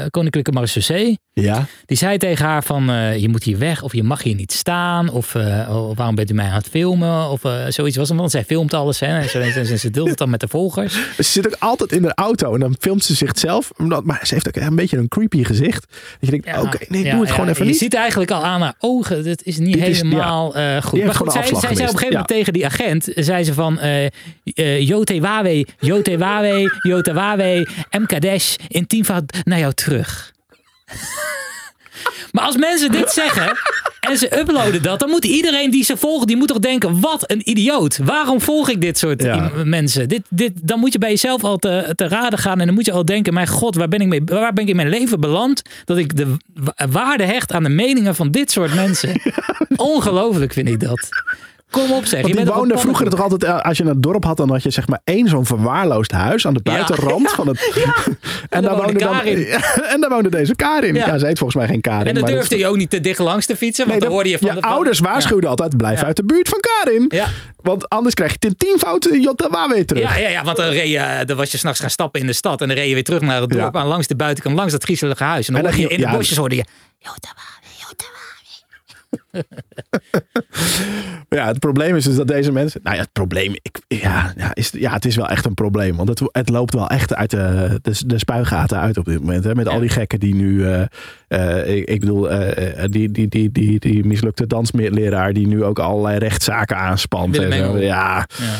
eh, Koninklijke Marechaussee. Ja, Die zei tegen haar van, eh, je moet hier weg of je mag hier niet staan. Of eh, of waarom bent u mij aan het filmen? Of eh, zoiets was het. Want zij filmt alles. Hè. En ze, ze, deelt het dan met de volgers. ze zit ook altijd in de auto en dan filmt ze zichzelf. Omdat- Maar ze heeft ook een beetje een creepy gezicht. Dat je denkt, Ja, oké, nee, ja, doe het ja. gewoon even je niet. ziet eigenlijk al aan haar ogen. Dat is niet Dit is- helemaal eh, goed. Maar goed, zij, zei op een gegeven moment tegen die agent. Zei ze van, eh eh, Jote Wawe, Jote Wawe, Jote Wawe, MKDash in tienvoud naar jou terug. Maar als mensen dit zeggen en ze uploaden dat, dan moet iedereen die ze volgen, die moet toch denken, wat een idioot. Waarom volg ik dit soort Ja. mensen? Dit, dit, dan moet je bij jezelf al te, te raden gaan en dan moet je al denken, mijn god, waar ben, ik mee, waar ben ik in mijn leven beland? Dat ik de wa- waarde hecht aan de meningen van dit soort mensen. <laughs> Ongelooflijk vind ik dat. Kom op zeg. Want je die bent toch woonde een vroeger toch altijd, eh, als je naar het dorp had, dan had je zeg maar één zo'n verwaarloosd huis aan de buitenrand van het. <laughs> en, daar woonde woonde dan, Karin. <laughs> en daar woonde deze Karin. Ja, Ja. ze heet volgens mij geen Karin. En dan maar durfde je ook niet te dicht langs te fietsen, want Nee, dan hoorde je van je de van- ouders waarschuwden altijd, blijf Ja. uit de buurt van Karin. Ja. Want anders krijg je ten tienvoud Jotta weer terug. Ja, ja, ja, want dan, reed je, dan was je s'nachts gaan stappen in de stad en dan reed je weer terug naar het dorp Ja. aan langs de buitenkant, langs dat griezelige huis. En dan, En dan hoorde je in de ja, bosjes hoorde je. <laughs> Ja, het probleem is dus dat deze mensen. Nou ja, het probleem. Ik, ja, ja, is, ja, het is wel echt een probleem. Want het, het loopt wel echt uit de, de, de spuigaten uit op dit moment. Hè, met al die gekken die nu. eh, eh, ik, ik bedoel, eh, die, die, die, die, die mislukte dansleraar die nu ook allerlei rechtszaken aanspant. En zo. Ja, Ja.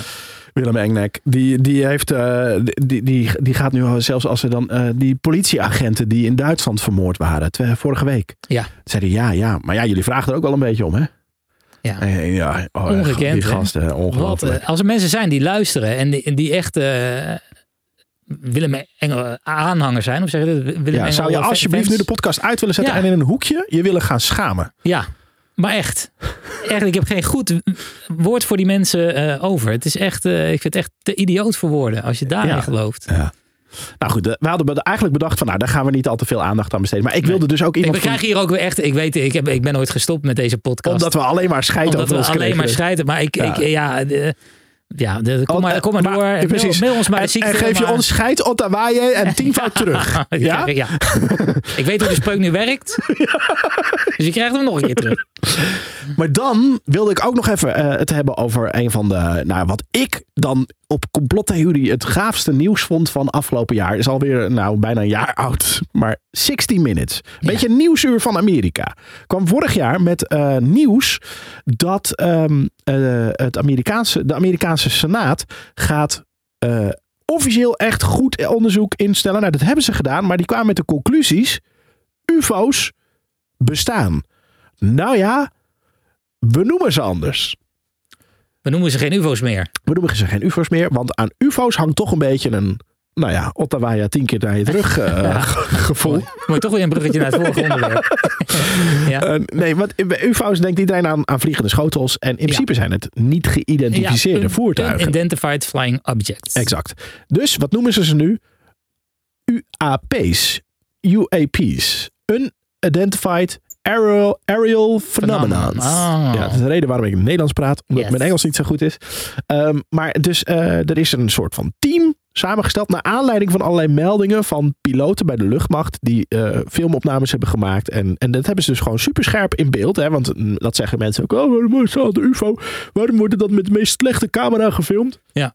Willem Engnek. Die, die heeft. eh, die, die, die gaat nu zelfs als ze dan. eh, die politieagenten die in Duitsland vermoord waren. vorige week. Ja. Zeiden ja, ja. Maar ja, jullie vragen er ook wel een beetje om, hè? Ja. Eh, Ja, oh, Ongekend, Die gasten, ongelooflijk. als er mensen zijn die luisteren en die, echt Willem Engel aanhanger zijn, of zeg je dat? Willem ja, Engel zou je fans? alsjeblieft nu de podcast uit willen zetten Ja. en in een hoekje je willen gaan schamen? Ja, maar echt. Echt, ik heb geen goed woord voor die mensen eh, over. Het is echt, eh, ik vind het echt te idioot voor woorden als je daarin Ja. gelooft. Ja. Nou goed, we hadden eigenlijk bedacht van nou, daar gaan we niet al te veel aandacht aan besteden. Maar ik wilde dus ook iemand we krijgen hier ook weer echt, ik weet, ik, heb, ik ben nooit gestopt met deze podcast. omdat we alleen maar scheiden Omdat we alleen kregen. maar schrijven. Maar ik, Ja. ik ja, de, ja de, kom, Oh, maar, kom maar, maar- door. ja, precies. mail ons maar de En, ziekte. en geef je maar- ons scheid Ottawaaie en <laughs> tienvoud terug. <laughs> Ja? ja? <laughs> ik weet hoe de spreuk nu werkt. Dus je krijgt hem nog een keer terug. Maar dan wilde ik ook nog even eh, het hebben over een van de, nou wat ik dan op complottheorie het gaafste nieuws vond van afgelopen jaar. Is alweer nou bijna een jaar oud, maar 60 Minutes. Een beetje nieuwsuur van Amerika. Kwam vorig jaar met eh, nieuws dat ehm, eh, het Amerikaanse, de Amerikaanse Senaat gaat eh, officieel echt goed onderzoek instellen. Nou, dat hebben ze gedaan, maar die kwamen met de conclusies. UFO's bestaan. Nou ja, we noemen ze anders. We noemen ze geen ufo's meer. We noemen ze geen UFO's meer, want aan UFO's hangt toch een beetje een, nou ja, Ottawa ja tien keer naar je terug <laughs> eh, gevoel. Moet je toch weer een bruggetje naar het vorige <laughs> onderwerp. ja. Eh, nee, want bij UFO's denkt iedereen aan, aan vliegende schotels. En in principe zijn het niet geïdentificeerde un- voertuigen. Unidentified Flying Objects. Exact. Dus wat noemen ze ze nu? UAP's. UAP's. Unidentified Aerial, aerial. Phenomenon. Ja, dat is de reden waarom ik in het Nederlands praat. Omdat Yes. mijn Engels niet zo goed is. Ehm, maar dus eh, er is een soort van team samengesteld naar aanleiding van allerlei meldingen van piloten bij de luchtmacht die eh, filmopnames hebben gemaakt. En, en dat hebben ze dus gewoon super scherp in beeld. Hè? Want mm, dat zeggen mensen ook. Oh, waarom is dat de UFO? Waarom wordt dat met de meest slechte camera gefilmd? Ja.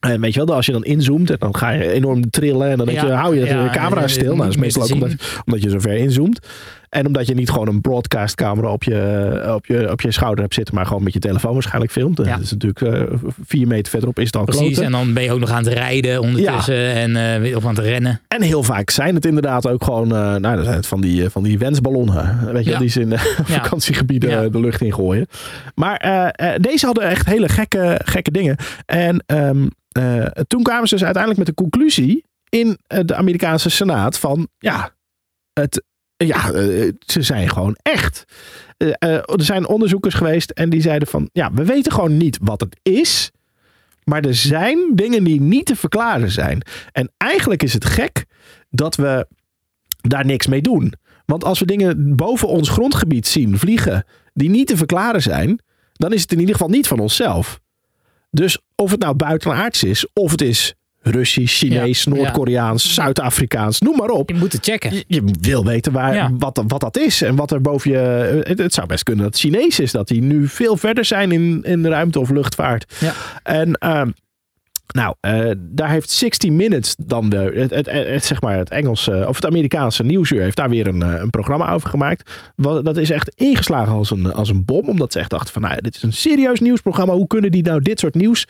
En weet je wel, als je dan inzoomt en dan ga je enorm trillen en dan denk je, Ja, hou je ja, de camera stil. Nou, dat is meestal ook omdat, omdat je zo ver inzoomt. En omdat je niet gewoon een broadcastcamera op je, op, je, op je schouder hebt zitten, maar gewoon met je telefoon waarschijnlijk filmt. Ja. Dat is natuurlijk eh, vier meter verderop is het al Precies, kloten. en dan ben je ook nog aan het rijden ondertussen en eh, of aan het rennen. En heel vaak zijn het inderdaad ook gewoon, eh, nou, dat zijn het van die, van die wensballonnen. Weet je, Ja. die ze in vakantiegebieden de lucht in gooien. Maar deze hadden echt hele gekke, gekke dingen. En ehm, eh, toen kwamen ze dus uiteindelijk met de conclusie in de Amerikaanse Senaat van ja, het, ja eh, ze zijn gewoon echt. Eh, eh, er zijn onderzoekers geweest en die zeiden van ja, we weten gewoon niet wat het is. Maar er zijn dingen die niet te verklaren zijn. En eigenlijk is het gek dat we daar niks mee doen. Want als we dingen boven ons grondgebied zien vliegen die niet te verklaren zijn, dan is het in ieder geval niet van onszelf. Dus of het nou buitenaards is, of het is Russisch, Chinees, Ja, Noord-Koreaans, Zuid-Afrikaans, noem maar op. Je moet het checken. Je, je wil weten waar, Ja. wat, wat dat is en wat er boven je. Het, het zou best kunnen dat het Chinees is, dat die nu veel verder zijn in, in de ruimte of luchtvaart. Ja. En ehm, nou, eh, daar heeft 60 Minutes dan de, het, het, het, het, zeg maar het Engelse of het Amerikaanse nieuwsuur heeft daar weer een, eh, een programma over gemaakt. Wat, dat is echt ingeslagen als een, als een bom, omdat ze echt dachten van, nou, dit is een serieus nieuwsprogramma. Hoe kunnen die nou dit soort nieuws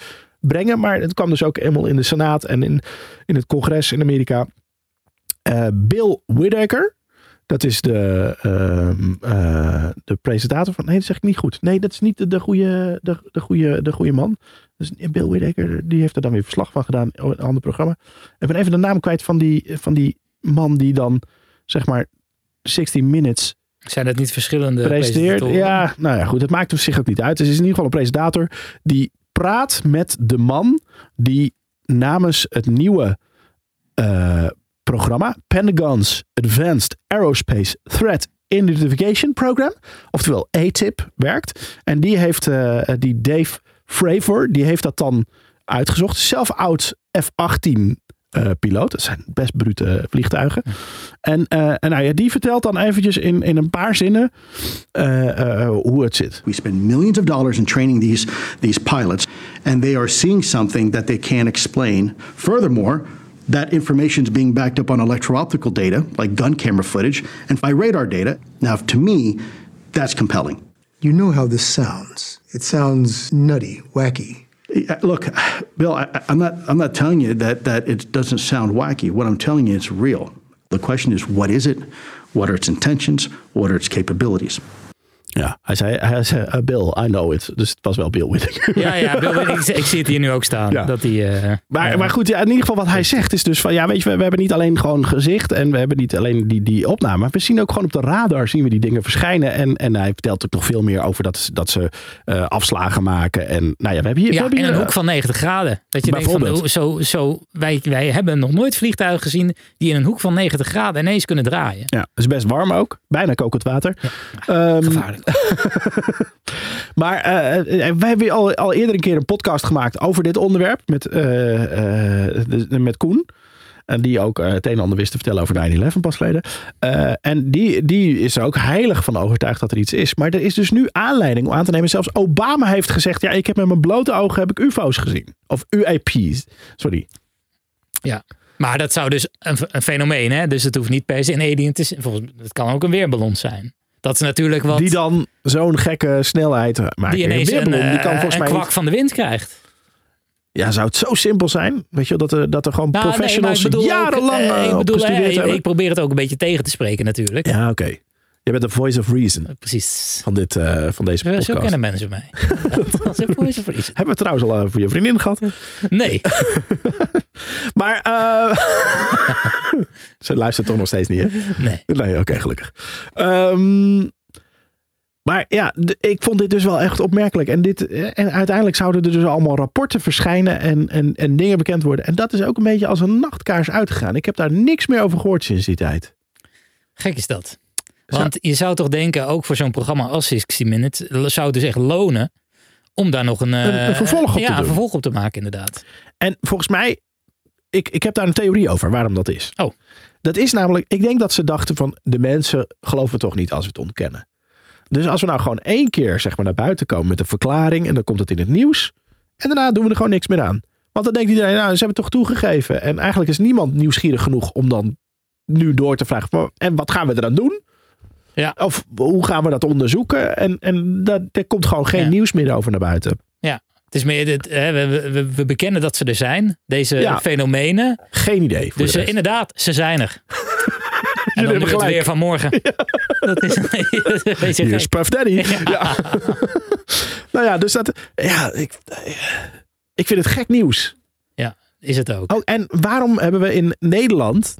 brengen? Maar het kwam dus ook eenmaal in de Senaat en in, in het congres in Amerika. Eh, Bill Whittaker, dat is de, ehm, eh, de presentator van. Nee, dat zeg ik niet goed. Nee, dat is niet de, de, goede, de, de, goede, de goede man. Dus Bill Whittaker, die heeft er dan weer verslag van gedaan. in Een ander programma. Ik ben even de naam kwijt van die, van die man die dan, zeg maar, 60 Minutes Zijn het niet verschillende presentatoren? Ja, nou ja, goed. Het maakt op zich ook niet uit. Dus het is in ieder geval een presentator die praat met de man die namens het nieuwe eh, programma Pentagon's Advanced Aerospace Threat Identification Program, oftewel ATIP, werkt. En die heeft eh, die Dave Fravor, die heeft dat dan uitgezocht. Zelf oud F-18 eh, piloot. Dat zijn best brute vliegtuigen. En, eh, en nou ja, die vertelt dan eventjes in, in een paar zinnen eh, eh, hoe het zit. We spend millions of dollars in training these, these pilots, and they are seeing something that they can't explain. Furthermore, that information is being backed up on electro-optical data, like gun camera footage, and by radar data. Now, to me, that's compelling. You know how this sounds. It sounds nutty, wacky. Look, Bill, I, I'm not. I'm not telling you that that it doesn't sound wacky. What I'm telling you, it's real. The question is, what is it? What are its intentions? What are its capabilities? Ja, hij zei, hij zei eh, Bill, I know it. Dus het was wel Bill Whittaker. <laughs> Ja, ja Bill, ik, ik zie het hier nu ook staan. Ja. Dat die, eh, Maar, ja. maar goed, ja, in ieder geval wat hij zegt is dus van, ja, weet je, we, we hebben niet alleen gewoon gezicht en we hebben niet alleen die, die opname. maar We zien ook gewoon op de radar zien we die dingen verschijnen. En, en hij vertelt ook nog veel meer over dat, dat ze eh, afslagen maken. En nou ja, we hebben hier... we Ja, hebben een eh, hoek van 90 graden. Dat je denkt van, hoe- zo, zo, wij, wij hebben nog nooit vliegtuigen gezien die in een hoek van 90 graden ineens kunnen draaien. Ja, het is best warm ook. Bijna kokend water. Ehm, Gevaarlijk. <laughs> Maar eh, wij hebben al, al eerder een keer een podcast gemaakt over dit onderwerp met, de- met Koen. En die ook het een en ander wist te vertellen over 9-11 pas geleden. En die, die is er ook heilig van overtuigd dat er iets is. Maar er is dus nu aanleiding om aan te nemen. Zelfs Obama heeft gezegd, ja, ik heb met mijn blote ogen heb ik UFO's gezien. Of UAP's. Sorry. Ja. Maar dat zou dus een, een fenomeen, hè? Dus het hoeft niet per se een alien te zijn. Het kan ook een weerballon zijn. Dat is natuurlijk wat Die dan zo'n gekke snelheid maakt. die ineens een, weerballon, die eh, kan volgens een mij kwak niet- van de wind krijgt. Ja, zou het zo simpel zijn? Weet je, dat er, dat er gewoon Nou, nee, professionals ik bedoel ook, jarenlang eh, eh, ik bedoel, eh? Ik probeer het ook een beetje tegen te spreken natuurlijk. Ja, oké. Je bent de voice of reason Precies. van, dit, eh, van deze Zo podcast. kennen mensen mij. <laughs> Voice of reason. Hebben we trouwens al eh, voor je vriendin gehad. Nee. <laughs> Maar eh, <laughs> ze luistert toch nog steeds niet, hè? Nee. Nee, oké, gelukkig. Ehm, maar ja, ik vond dit dus wel echt opmerkelijk. En, dit, eh, en uiteindelijk zouden er dus allemaal rapporten verschijnen en, en, en dingen bekend worden. En dat is ook een beetje als een nachtkaars uitgegaan. Ik heb daar niks meer over gehoord sinds die tijd. Gek is dat. Want je zou toch denken, ook voor zo'n programma als 60 Minutes, zou het dus echt lonen om daar nog een, eh, Een- een vervolg op ja, te een vervolg op te maken, inderdaad. En volgens mij, ik, ik heb daar een theorie over waarom dat is. Oh. Dat is namelijk, ik denk dat ze dachten van de mensen geloven toch niet als we het ontkennen. Dus als we nou gewoon één keer zeg maar naar buiten komen met een verklaring en dan komt het in het nieuws. En daarna doen we er gewoon niks meer aan. Want dan denkt iedereen, nou ze hebben het toch toegegeven. En eigenlijk is niemand nieuwsgierig genoeg om dan nu door te vragen. En wat gaan we er dan doen? Ja. Of hoe gaan we dat onderzoeken? En, en dat, er komt gewoon geen Ja. nieuws meer over naar buiten. Ja, het is meer, dit, hè, we, we, we bekennen dat ze er zijn, deze Ja. fenomenen. Geen idee. Voor Dus eh, inderdaad, ze zijn er. <laughs> en dan nu het weer van morgen. <laughs> Dat is een <laughs> beetje Hier is gek. Puff Daddy. Ja. nou ja, dus dat. Ja, ik, ik vind het gek nieuws. is het ook. Oh, en waarom hebben we in Nederland.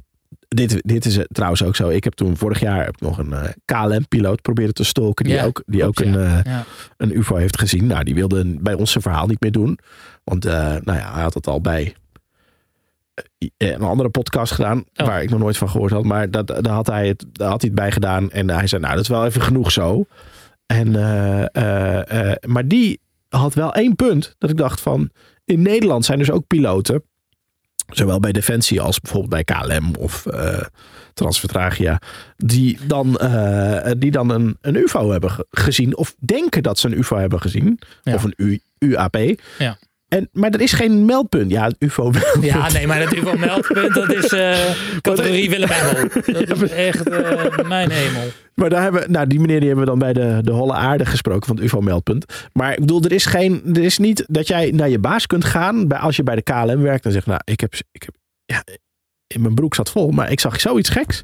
Dit, dit is eh, trouwens ook zo. Ik heb toen vorig jaar heb ik nog een eh, KLM-piloot proberen te stalken. Die Ja, ook, die ook een, ja. eh, Ja. een UFO heeft gezien. Nou, die wilde bij ons zijn verhaal niet meer doen. Want nou ja, hij had het al bij een andere podcast gedaan. Oh. Waar ik nog nooit van gehoord had. Maar dat, daar, had hij het, daar had hij het bij gedaan. En hij zei, nou, dat is wel even genoeg zo. En, maar die had wel één punt. Dat ik dacht van, in Nederland zijn dus ook piloten. Zowel bij Defensie als bijvoorbeeld bij KLM of eh Transvertragia. Die dan, eh, die dan een, een UFO hebben ge- gezien. Of denken dat ze een UFO hebben gezien. Ja. Of een U, UAP. Ja. En, maar er is geen meldpunt. Ja, een UFO wel. Ja, nee, maar dat UFO meldpunt, dat is eh, <laughs> categorie Willem Engel. <laughs> Dat is echt eh, mijn hemel. Maar daar hebben, nou, die meneer die hebben we dan bij de, de Holle Aarde gesproken van het UFO-meldpunt. Maar ik bedoel, er is, geen, er is niet dat jij naar je baas kunt gaan bij, als je bij de KLM werkt en zegt, nou, ik heb, ik heb ja, in mijn broek zat vol, maar ik zag zoiets geks.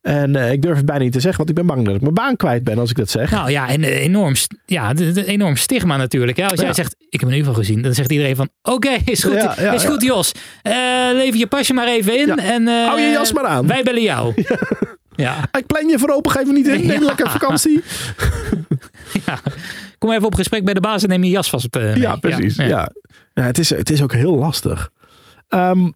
En eh, ik durf het bijna niet te zeggen, want ik ben bang dat ik mijn baan kwijt ben als ik dat zeg. Nou ja, en eh, enorm, ja, enorm stigma natuurlijk. Hè? Als jij Ja. zegt, ik heb een UFO gezien, dan zegt iedereen van, oké, is goed, Ja, ja, is goed Jos. Eh, lever je pasje maar even in. En, Hou je jas maar aan. Wij bellen jou. <laughs> Ja. Ik plan je voorlopig even niet in, <laughs> neem lekker vakantie. <laughs> ja. Kom even op gesprek bij de baas en neem je jas vast mee. Ja, precies. Ja, het, is, het is ook heel lastig. Ehm,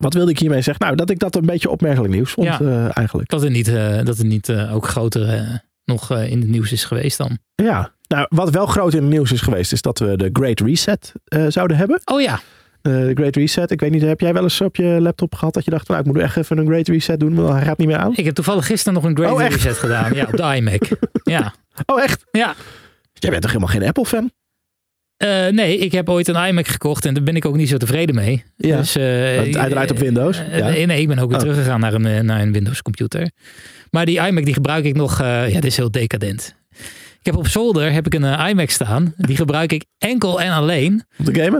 wat wilde ik hiermee zeggen? Nou, dat ik dat een beetje opmerkelijk nieuws vond Ja. eh, eigenlijk. Dat het niet, eh, dat het niet eh, ook groter nog in het nieuws is geweest dan. Ja, nou, wat wel groot in het nieuws is geweest, is dat we de Great Reset zouden hebben. Oh ja, De Great Reset, ik weet niet, heb jij wel eens op je laptop gehad dat je dacht, nou, ik moet echt even een Great Reset doen, want hij gaat niet meer aan? ik heb toevallig gisteren nog een Great Oh? Reset gedaan. Ja, op de iMac. <laughs> Ja, Oh, echt? ja. Jij bent toch helemaal geen Apple-fan? Eh, nee, ik heb ooit een iMac gekocht en daar ben ik ook niet zo tevreden mee. Ja. Dus, eh, Want hij draait op Windows? eh, Ja. nee, ik ben ook weer Oh. teruggegaan naar een, eh, naar een Windows computer. Maar die iMac die gebruik ik nog, eh, ja, dit is heel decadent. Ik heb op zolder heb ik een eh, iMac staan. Die gebruik ik enkel en alleen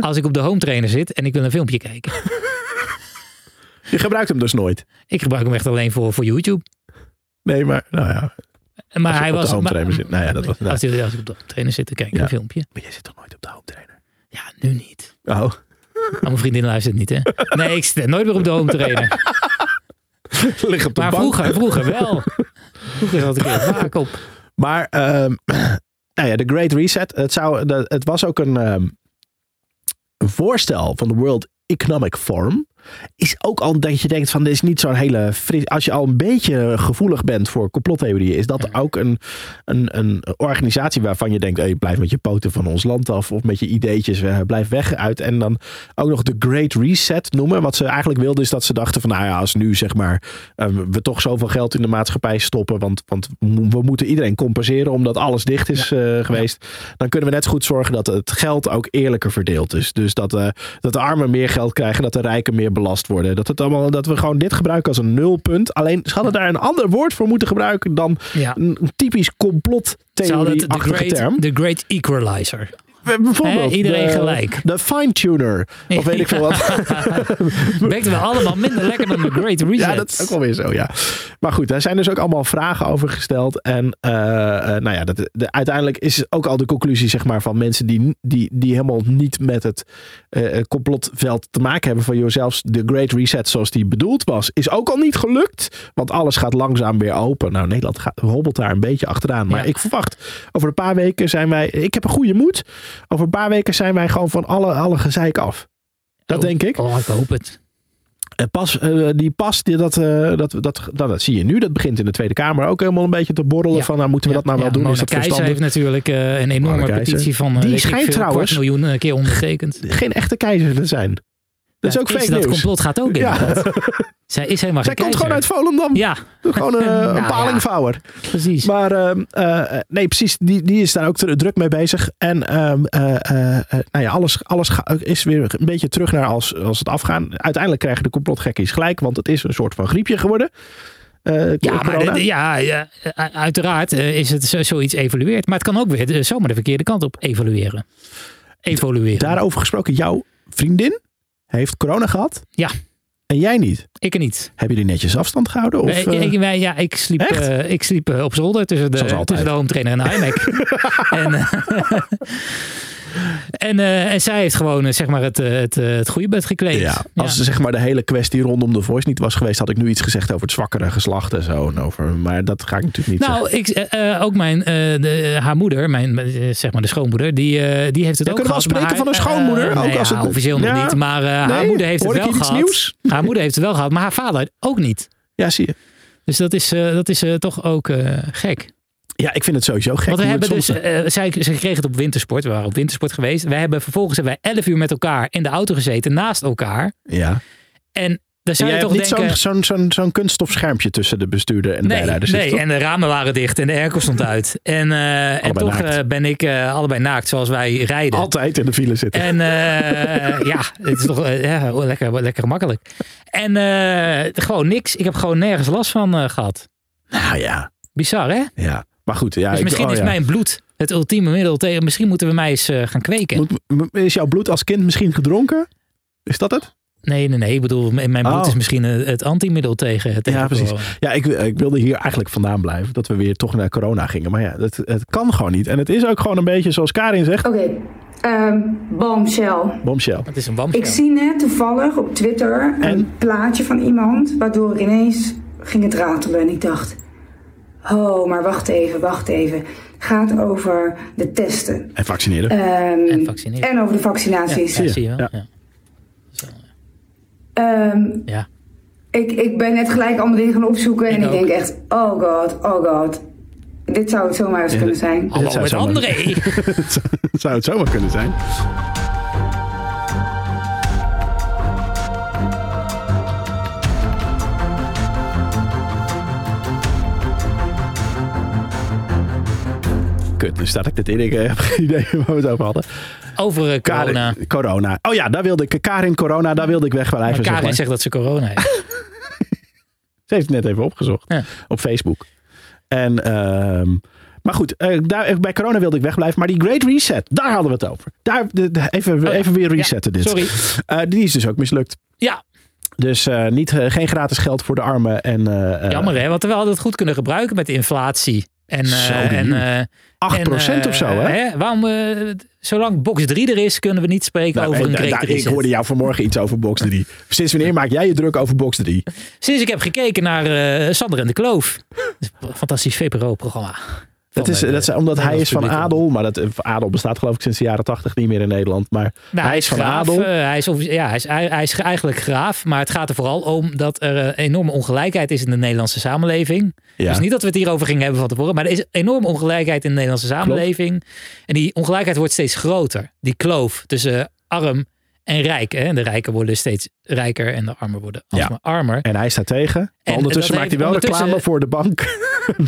als ik op de home trainer zit en ik wil een filmpje kijken. <laughs> Je gebruikt hem dus nooit. Ik gebruik hem echt alleen voor, voor YouTube. Nee, maar, nou ja. Maar hij op de was. home zit. Nou ja, dat was- nou. <laughs> als, hij- als ik op de home trainer zit, dan kijk ik Ja. een filmpje. Maar je zit toch nooit op de home trainer? Ja, nu niet. Oh, Maar mijn vriendin luistert niet, hè? Nee, ik zit nooit meer op de home trainer. <laughs> lig op de Maar bank. vroeger, vroeger wel. Vroeger had ik er vaak op. Maar, ehm, <clears throat> nou ja, de Great Reset. Het, zou, het was ook een, ehm, een voorstel van de World Economic Forum. Is ook al dat je denkt van dit is niet zo'n hele fris. Als je al een beetje gevoelig bent voor complottheorieën, is dat ook een, een, een organisatie waarvan je denkt: hey, blijf met je poten van ons land af. Of met je ideetjes, eh, blijf weg uit. En dan ook nog de Great Reset noemen. Wat ze eigenlijk wilden is dat ze dachten: van nou ja, als nu zeg maar eh, we toch zoveel geld in de maatschappij stoppen. Want, want we moeten iedereen compenseren omdat alles dicht is eh, geweest. Dan kunnen we net zo goed zorgen dat het geld ook eerlijker verdeeld is. Dus dat, eh, dat de armen meer geld krijgen, dat de rijken meer belast worden. Dat, het allemaal, dat we gewoon dit gebruiken als een nulpunt. Alleen ze hadden daar een ander woord voor moeten gebruiken dan Ja. een, typisch de complottheorie-achtige term. the great Equalizer. Bijvoorbeeld Hè, iedereen de, gelijk. De fine-tuner. Of weet ik veel wat. <laughs> Werkten we allemaal minder lekker dan de Great Reset. Ja, dat is ook wel weer zo, ja. Maar goed, daar zijn dus ook allemaal vragen over gesteld. En eh, eh, nou ja, dat, de, uiteindelijk is ook al de conclusie zeg maar, van mensen die, die, die helemaal niet met het eh, complotveld te maken hebben. Van joh, zelfs de Great Reset zoals die bedoeld was, is ook al niet gelukt. Want alles gaat langzaam weer open. Nou, Nederland gaat, hobbelt daar een beetje achteraan. Maar Ja. ik verwacht, over een paar weken zijn wij... Ik heb een goede moed. Over een paar weken zijn wij gewoon van alle, alle gezeik af. Dat Oh, denk ik. Oh, ik hoop het. En pas, eh, die pas, die, dat, eh, dat, dat, dat, dat zie je nu. Dat begint in de Tweede Kamer ook helemaal een beetje te borrelen. Ja. Van nou, moeten we dat nou wel Ja, doen? Mona Is dat Keijzer verstandig? heeft natuurlijk eh, een enorme petitie van eh, Die schijnt veel, trouwens- miljoen eh, keer ondertekend. Geen echte keizer te zijn. Dat is ook fake dat nieuws. complot gaat ook in. Ja. <laughs> Zij is helemaal Zij komt gewoon uit. Volendam. Ja, Gewoon <laughs> eh, een Nou, palingvouwer. precies. Maar ehm, eh, nee, precies. Die, die is daar ook dru- druk mee bezig. En ehm, eh, nou ja, alles, alles is weer een beetje terug naar als, als het afgaan. Uiteindelijk krijgen de complotgekkies gelijk. Want het is een soort van griepje geworden. Ja, maar de- ja, uiteraard is het zo, zoiets evolueerd. Maar het kan ook weer zomaar de verkeerde kant op evolueren. Evolueren. Daarover gesproken, jouw vriendin heeft corona gehad. Ja. En jij niet. Ik er niet. Hebben jullie netjes afstand gehouden? Of, Nee, eh, ik, wij- ja, ik sliep, eh, ik sliep eh, op zolder tussen de, tussen de home trainer en de <laughs> iMac. en, eh, <laughs> En, eh, en zij heeft gewoon eh, zeg maar het, eh, het, het goede bed gekleed. Ja, als zeg maar de hele kwestie rondom de voice niet was geweest, had ik nu iets gezegd over het zwakkere geslacht en zo. En over, maar dat ga ik natuurlijk niet zeggen. Nou, eh, eh, ook mijn, de, haar moeder, mijn, zeg maar de schoonmoeder, die, die heeft het Ja, ook kunnen we gehad. al spreken maar van een haar- schoonmoeder? Ook nee, als ja, het- officieel nog niet, maar haar moeder heeft het wel gehad. nieuws? Haar moeder heeft het wel gehad, maar haar vader ook niet. Ja, zie je. Dus dat is, dat is toch ook gek. Ja, ik vind het sowieso gek. Want we hebben dus, eh, zij, zij kregen het op wintersport. We waren op wintersport geweest. We hebben vervolgens hebben wij 11 uur met elkaar in de auto gezeten naast elkaar. ja. En daar zou je toch niet denken... zo'n zo'n kunststof schermpje tussen de bestuurder en de Nee, zitten, nee toch? en de ramen waren dicht en de airco stond uit. En, eh, en toch eh, ben ik eh, allebei naakt zoals wij rijden. Altijd in de file zitten. En eh, ja, het is toch eh, ja, lekker, lekker makkelijk. En eh, gewoon niks. Ik heb gewoon nergens last van eh, gehad. nou ja, Bizar, hè? ja. Maar goed, ja. dus ik- misschien oh is ja. mijn bloed het ultieme middel tegen. Misschien moeten we mij eens eh, gaan kweken. Moet- is jouw bloed als kind misschien gedronken? Is dat het? Nee, nee, nee. Ik bedoel, mijn mijn bloed Oh. is misschien het antimiddel tegen, tegen Ja, precies. corona. Ja, ik, ik wilde hier eigenlijk vandaan blijven. Dat we weer toch naar corona gingen. Maar ja, het, het kan gewoon niet. En het is ook gewoon een beetje zoals Karin zegt. Oké, ehm bombshell. Bombshell. Het is een Ik wamsje. zie net toevallig op Twitter een En? plaatje van iemand, waardoor ik ineens ging het ratelen. En ik dacht, oh, maar wacht even, wacht even. Gaat over de testen. En vaccineren. Ehm, En vaccineren. en over de vaccinaties. Ja, zie je wel. Ja. Ja. Ehm, Ja. ik, ik ben net gelijk allemaal dingen gaan opzoeken. En Ik denk echt, oh god, oh god. Dit zou het zomaar eens kunnen zijn. Hallo zou met André. <laughs> Zou het zomaar kunnen zijn. Kut, nu staat ik dit in. Ik heb geen <laughs> idee waar we het over hadden. Over eh, Karin- corona. corona. Oh ja, daar wilde ik. Karin corona, daar wilde ik weg blijven. zeg Karin zegt dat ze corona heeft. <laughs> <laughs> Ze heeft het net even opgezocht. Ja. Op Facebook. En, ehm, maar goed, eh, daar, bij corona wilde ik wegblijven. Maar die Great Reset, daar hadden we het over. Daar, de- de- even, Oh even weer resetten dit. Sorry. Eh, die is dus ook mislukt. Ja, Dus eh, niet, eh, geen gratis geld voor de armen. En, eh, eh, jammer hè. Want we hadden het goed kunnen gebruiken met de inflatie. En, eh, en, eh, 8% en, of zo, eh, hè? Waarom, eh, zolang box 3 er is, kunnen we niet spreken Nou, over een eh, great ik hoorde jou vanmorgen iets over Box 3. Sinds wanneer maak jij je druk over Box 3? Sinds ik heb gekeken naar eh, Sander en de Kloof. <laughs> Fantastisch VPRO-programma. Dat is, dat is omdat hij is van adel. Maar dat, eh, adel bestaat geloof ik sinds de jaren 80 niet meer in Nederland. Maar Nou, hij is van graaf, adel. eh, hij, is, ja, hij, is, hij, hij is eigenlijk graaf. Maar het gaat er vooral om dat er eh, enorme ongelijkheid is in de Nederlandse samenleving. ja. Dus niet dat we het hierover gingen hebben van tevoren. Maar er is enorme ongelijkheid in de Nederlandse samenleving. En die ongelijkheid wordt steeds groter. Die kloof tussen arm en rijk. Hè? De rijken worden steeds rijker en de armen worden Ja. armer. En hij staat tegen. En ondertussen maakt hij wel reclame voor de bank. <laughs>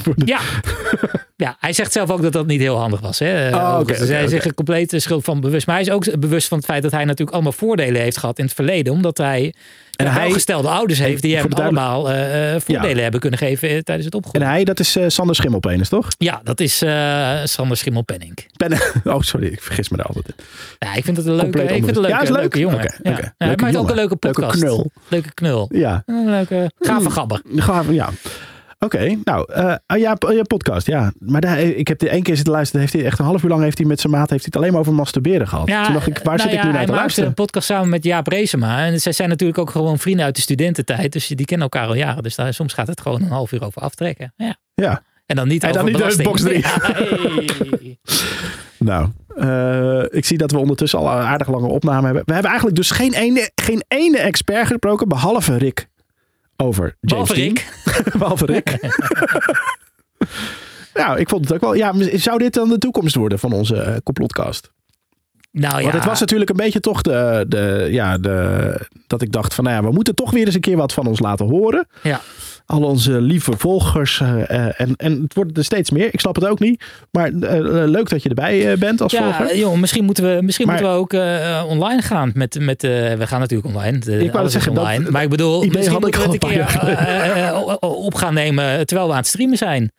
Voor de- Ja. <laughs> ja, hij zegt zelf ook dat dat niet heel handig was. Hè? Oh, oké, Overigens. dus hij zich compleet de schuld van bewust. Maar hij is ook bewust van het feit dat hij natuurlijk allemaal voordelen heeft gehad in het verleden. Omdat hij, En en hij- welgestelde ouders heeft die hem allemaal eh, eh, voordelen Ja. hebben kunnen geven eh, tijdens het En opgroeien. hij, dat is eh, Sander Schimmelpenis, toch? Ja, dat is eh Sander Schimmelpenning. Ben, <laughs> oh, sorry, ik vergis me daar altijd in. Ja, ik vind het een leuke, Compleet ik vind het een leuke, Ja, leuk. leuke jongen. Oké. Ja, hij Leuke maakt ook jongen. een leuke Leuke podcast. knul. Leuke knul. Ja, Een leuke, gave gabber. gaaf, ja. Oké, nou, ah, ja, ja, podcast, ja. Maar daar, ik heb er één keer zitten luisteren. Heeft hij echt een half uur lang heeft hij met zijn maat heeft hij het alleen maar over masturberen gehad. Toen dacht ik, waar nou zit ik ja, nu naar hij te luisteren? een podcast samen met Jaap Reesema. En zij zijn natuurlijk ook gewoon vrienden uit de studententijd. Dus die kennen elkaar al jaren. Dus daar, soms gaat het gewoon een half uur over aftrekken. Ja. Ja, En dan niet En dan over niet de belasting. box Ja, hey. <laughs> nou. eh, ik zie dat we ondertussen al een aardig lange opname hebben. We hebben eigenlijk dus geen ene, geen ene expert gesproken, behalve Rick, over James Behalve Dean. Rick. <laughs> behalve Rick. <laughs> nou, ik vond het ook wel... Ja, zou dit dan de toekomst worden van onze eh, complotcast? Nou ja, Want het was natuurlijk een beetje toch de, de, ja, de, dat ik dacht van, nou ja, we moeten toch weer eens een keer wat van ons laten horen. ja. Al onze lieve volgers. eh, eh, en, en het wordt er steeds meer. Ik snap het ook niet. Maar eh, leuk dat je erbij bent als Ja, volger. joh, misschien moeten we, misschien Maar- moeten we ook online gaan. Met, met, we gaan natuurlijk online. De, wou zeggen, dat- online. maar ik bedoel, misschien had ik moeten we het een keer op gaan nemen terwijl we aan het streamen zijn.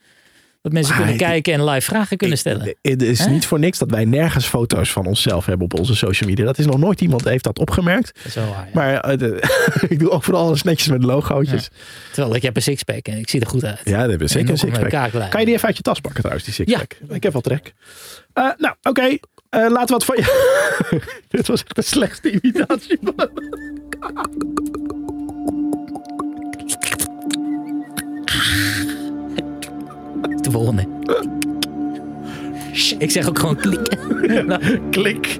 Dat mensen Maar kunnen kijken en live vragen kunnen stellen. Het is niet voor niks dat wij nergens foto's van onszelf hebben op onze social media. Dat is nog nooit iemand heeft dat opgemerkt. Dat is wel waar, ja. Maar eh, <laughs> ik doe overal alles netjes met logootjes. Terwijl ik heb een sixpack en ik zie er goed uit. Ja, dat we zeker een sixpack. Kan je die even uit je tas pakken trouwens, die sixpack? Ik heb wel trek. Eh, nou, oké. Eh, laten we wat van je... <laughs> Dit was echt de slechtste imitatie. <laughs> De volgende. Ik zeg ook gewoon klik. Klik.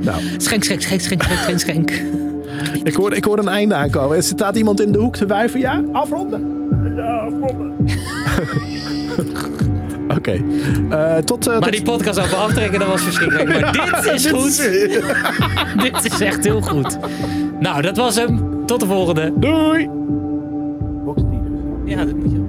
Nou, Schenk, schenk, schenk, schenk, schenk, schenk, schenk. ik hoor, ik hoor een einde aankomen. Er staat iemand in de hoek te wuiven. Ja, afronden. Ja, afronden. <laughs> Oké. Eh, tot... eh, Maar tot- die podcast over aftrekken, dat was verschrikkelijk. Maar dit is goed. <laughs> dit is echt heel goed. Nou, dat was hem. Tot de volgende. Doei! Ja, dat moet je.